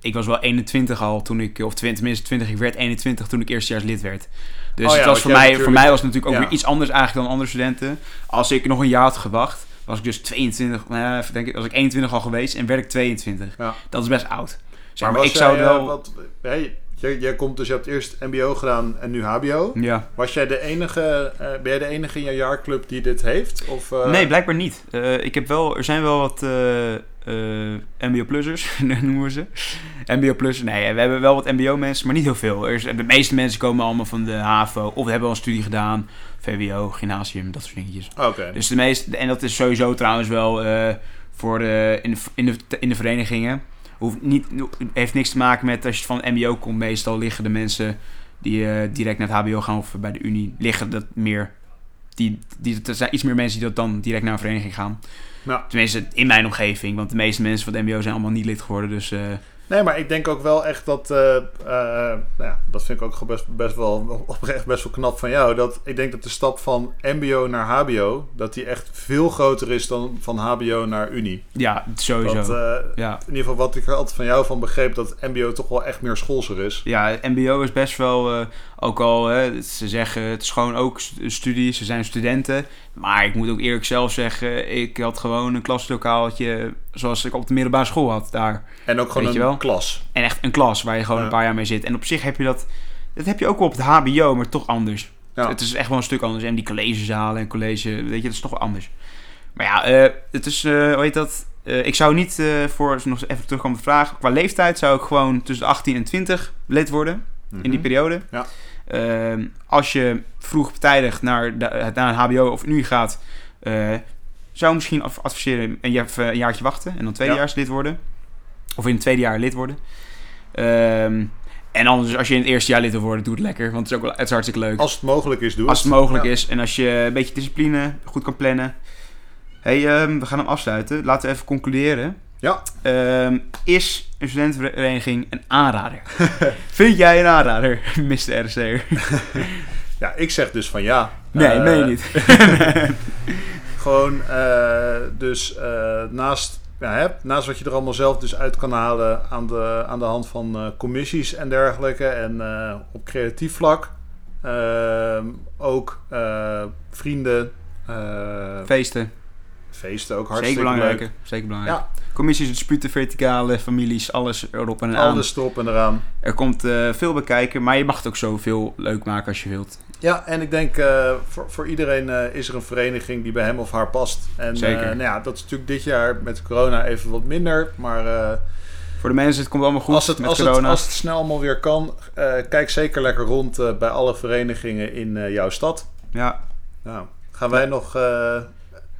ik was wel 21 al toen ik, of 20, tenminste 20, ik werd 21 toen ik eerstejaars lid werd. Dus Oh ja, het was voor mij, natuurlijk- voor mij was het natuurlijk ook Ja. weer iets anders eigenlijk dan andere studenten. Als ik nog een jaar had gewacht, was ik dus 22, nou, even denken, was ik 21 al geweest en werd ik 22. Ja. Dat is best oud. Zeg Maar ik zou jij, eh, wel... wat, hè, jij, jij komt dus, je hebt eerst MBO gedaan en nu HBO. ja. Was jij de enige, eh, ben jij de enige in jouw jaarclub die dit heeft? Of, eh, Nee, blijkbaar niet. Ik heb wel, er zijn wel wat eh, eh, MBO-plussers, *laughs* noemen we ze. MBO-plussers, nee, we hebben wel wat MBO-mensen, maar niet heel veel. Er is, de meeste mensen komen allemaal van de HAVO of hebben al een studie gedaan. VWO, gymnasium, dat soort dingetjes. Oké. Dus de meeste, en dat is sowieso trouwens wel eh, voor de, in, de, in, de, in de verenigingen. Hoeft niet, heeft niks te maken met als je van MBO komt. Meestal liggen de mensen die eh, direct naar het HBO gaan of bij de Unie, liggen dat meer. Die, die, er zijn iets meer mensen die dat dan direct naar een vereniging gaan. Tenminste, in mijn omgeving. Want de meeste mensen van het MBO zijn allemaal niet lid geworden. Dus eh, Nee, maar ik denk ook wel echt dat. eh, eh, nou ja, dat vind ik ook best, best wel oprecht best wel knap van jou. Dat ik denk dat de stap van MBO naar HBO. dat die echt veel groter is dan van HBO naar Unie. Ja, sowieso. Dat, ja. in ieder geval wat ik er altijd van jou van begreep. dat MBO toch wel echt meer schoolser is. Ja, MBO is best wel, ook al, hè, ze zeggen het is gewoon ook st- studie, ze zijn studenten. Maar ik moet ook eerlijk zelf zeggen, ik had gewoon een klaslokaaltje zoals ik op de middelbare school had daar. En ook gewoon een klas. En echt een klas waar je gewoon Ja. een paar jaar mee zit. En op zich heb je dat, dat heb je ook wel op het HBO, maar toch anders. Ja. Het is echt wel een stuk anders. En die collegezalen en college, weet je, dat is toch wel anders. Maar ja, eh, het is, eh hoe heet dat? Eh, ik zou niet, voor nog even terugkomen op de vraag, qua leeftijd zou ik gewoon tussen de 18 en 20 lid worden in die Mhm. periode. Ja. Ehm, als je vroegtijdig naar, de, naar een HBO of een unie gaat, eh, zou misschien adviseren een, jaar, een jaartje wachten en dan tweedejaars lid worden. Of in het tweede jaar lid worden. Ehm, en anders, als je in het eerste jaar lid wil worden, doe het lekker. Want het is ook wel, het is hartstikke leuk. Als het mogelijk is, doe Als het mogelijk Ja. is en als je een beetje discipline goed kan plannen. hey, ehm, we gaan hem afsluiten. Laten we even concluderen. Ja. Ehm, is een studentenvereniging een aanrader? *laughs* Vind jij een aanrader, *laughs* Mr. RC? *laughs* Ja, ik zeg dus van ja. Nee, meen je niet. Gewoon, eh, dus eh, naast, ja, hè, naast wat je er allemaal zelf dus uit kan halen aan de, aan de hand van commissies en dergelijke en op creatief vlak, ehm, ook vrienden, Feesten, feesten ook zeker hartstikke belangrijk. leuk. Zeker belangrijk. Ja, Commissies, disputen, verticale, families, alles erop en aan. alles erop en eraan. Er komt eh, veel bij kijken, maar je mag het ook zoveel leuk maken als je wilt. Ja, en ik denk eh, voor, voor iedereen eh, is er een vereniging die bij hem of haar past. En Zeker. nou ja, dat is natuurlijk dit jaar met corona even wat minder. Maar Voor de mensen, het komt allemaal goed als, het, met als, het, als het snel allemaal weer kan, kijk zeker lekker rond bij alle verenigingen in jouw stad. Ja, Nou, gaan wij nog,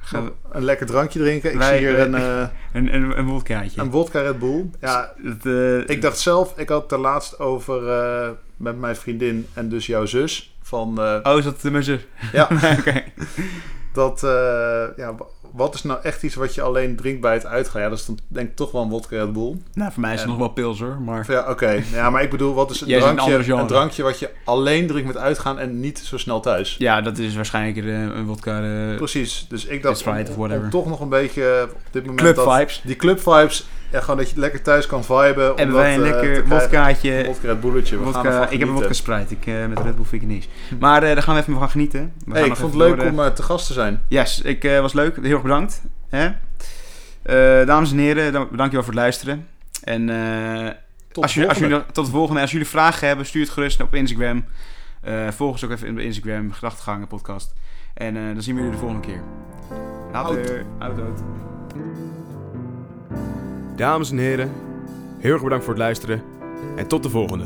gaan we- een lekker drankje drinken? Ik Wij- zie hier wij- een, *laughs* eh een, een, een wodkaatje. een vodka Red Bull. Ja, Het, eh, ik dacht zelf, ik had het er laatst over eh, met mijn vriendin en dus jouw zus. Van, eh, Oh, is dat de mijn zus? ja, *laughs* Oké. Dat, eh, ja, wat is nou echt iets wat je alleen drinkt bij het uitgaan? Ja, dat is dan denk ik toch wel een vodka Red Bull. Nou, voor mij is het En- nog wel pils hoor, maar... Ja, oké. Ja, maar ik bedoel, wat is *laughs* een een drankje, genre. een drankje wat je alleen drinkt met uitgaan en niet zo snel thuis? Ja, dat is waarschijnlijk een, een wodka... eh, Precies. Dus ik dacht, om, om toch nog een beetje op dit moment... club dat, vibes. Die club vibes, ja, gewoon dat je lekker thuis kan viben. Hebben dat, wij een eh, lekker wodkaatje... Een Red Bulletje. We Wodka, ik heb een wodka genieten. Sprite. Ik, eh, met Red Bull vind ik het niet. Maar eh, daar gaan we even van genieten. We Hey, gaan ik vond het leuk door, om te gast te zijn. Yes, ik was leuk. Heel erg bedankt. Hè? Dames en heren, dan- dankjewel voor het luisteren. En Tot als jullie, als jullie, tot de volgende. Als jullie vragen hebben, stuur het gerust op Instagram. Volg ons ook even op Instagram, Gedachtegangen podcast. En dan zien we jullie de volgende keer. Later. Out, out. Dames en heren, heel erg bedankt voor het luisteren en tot de volgende.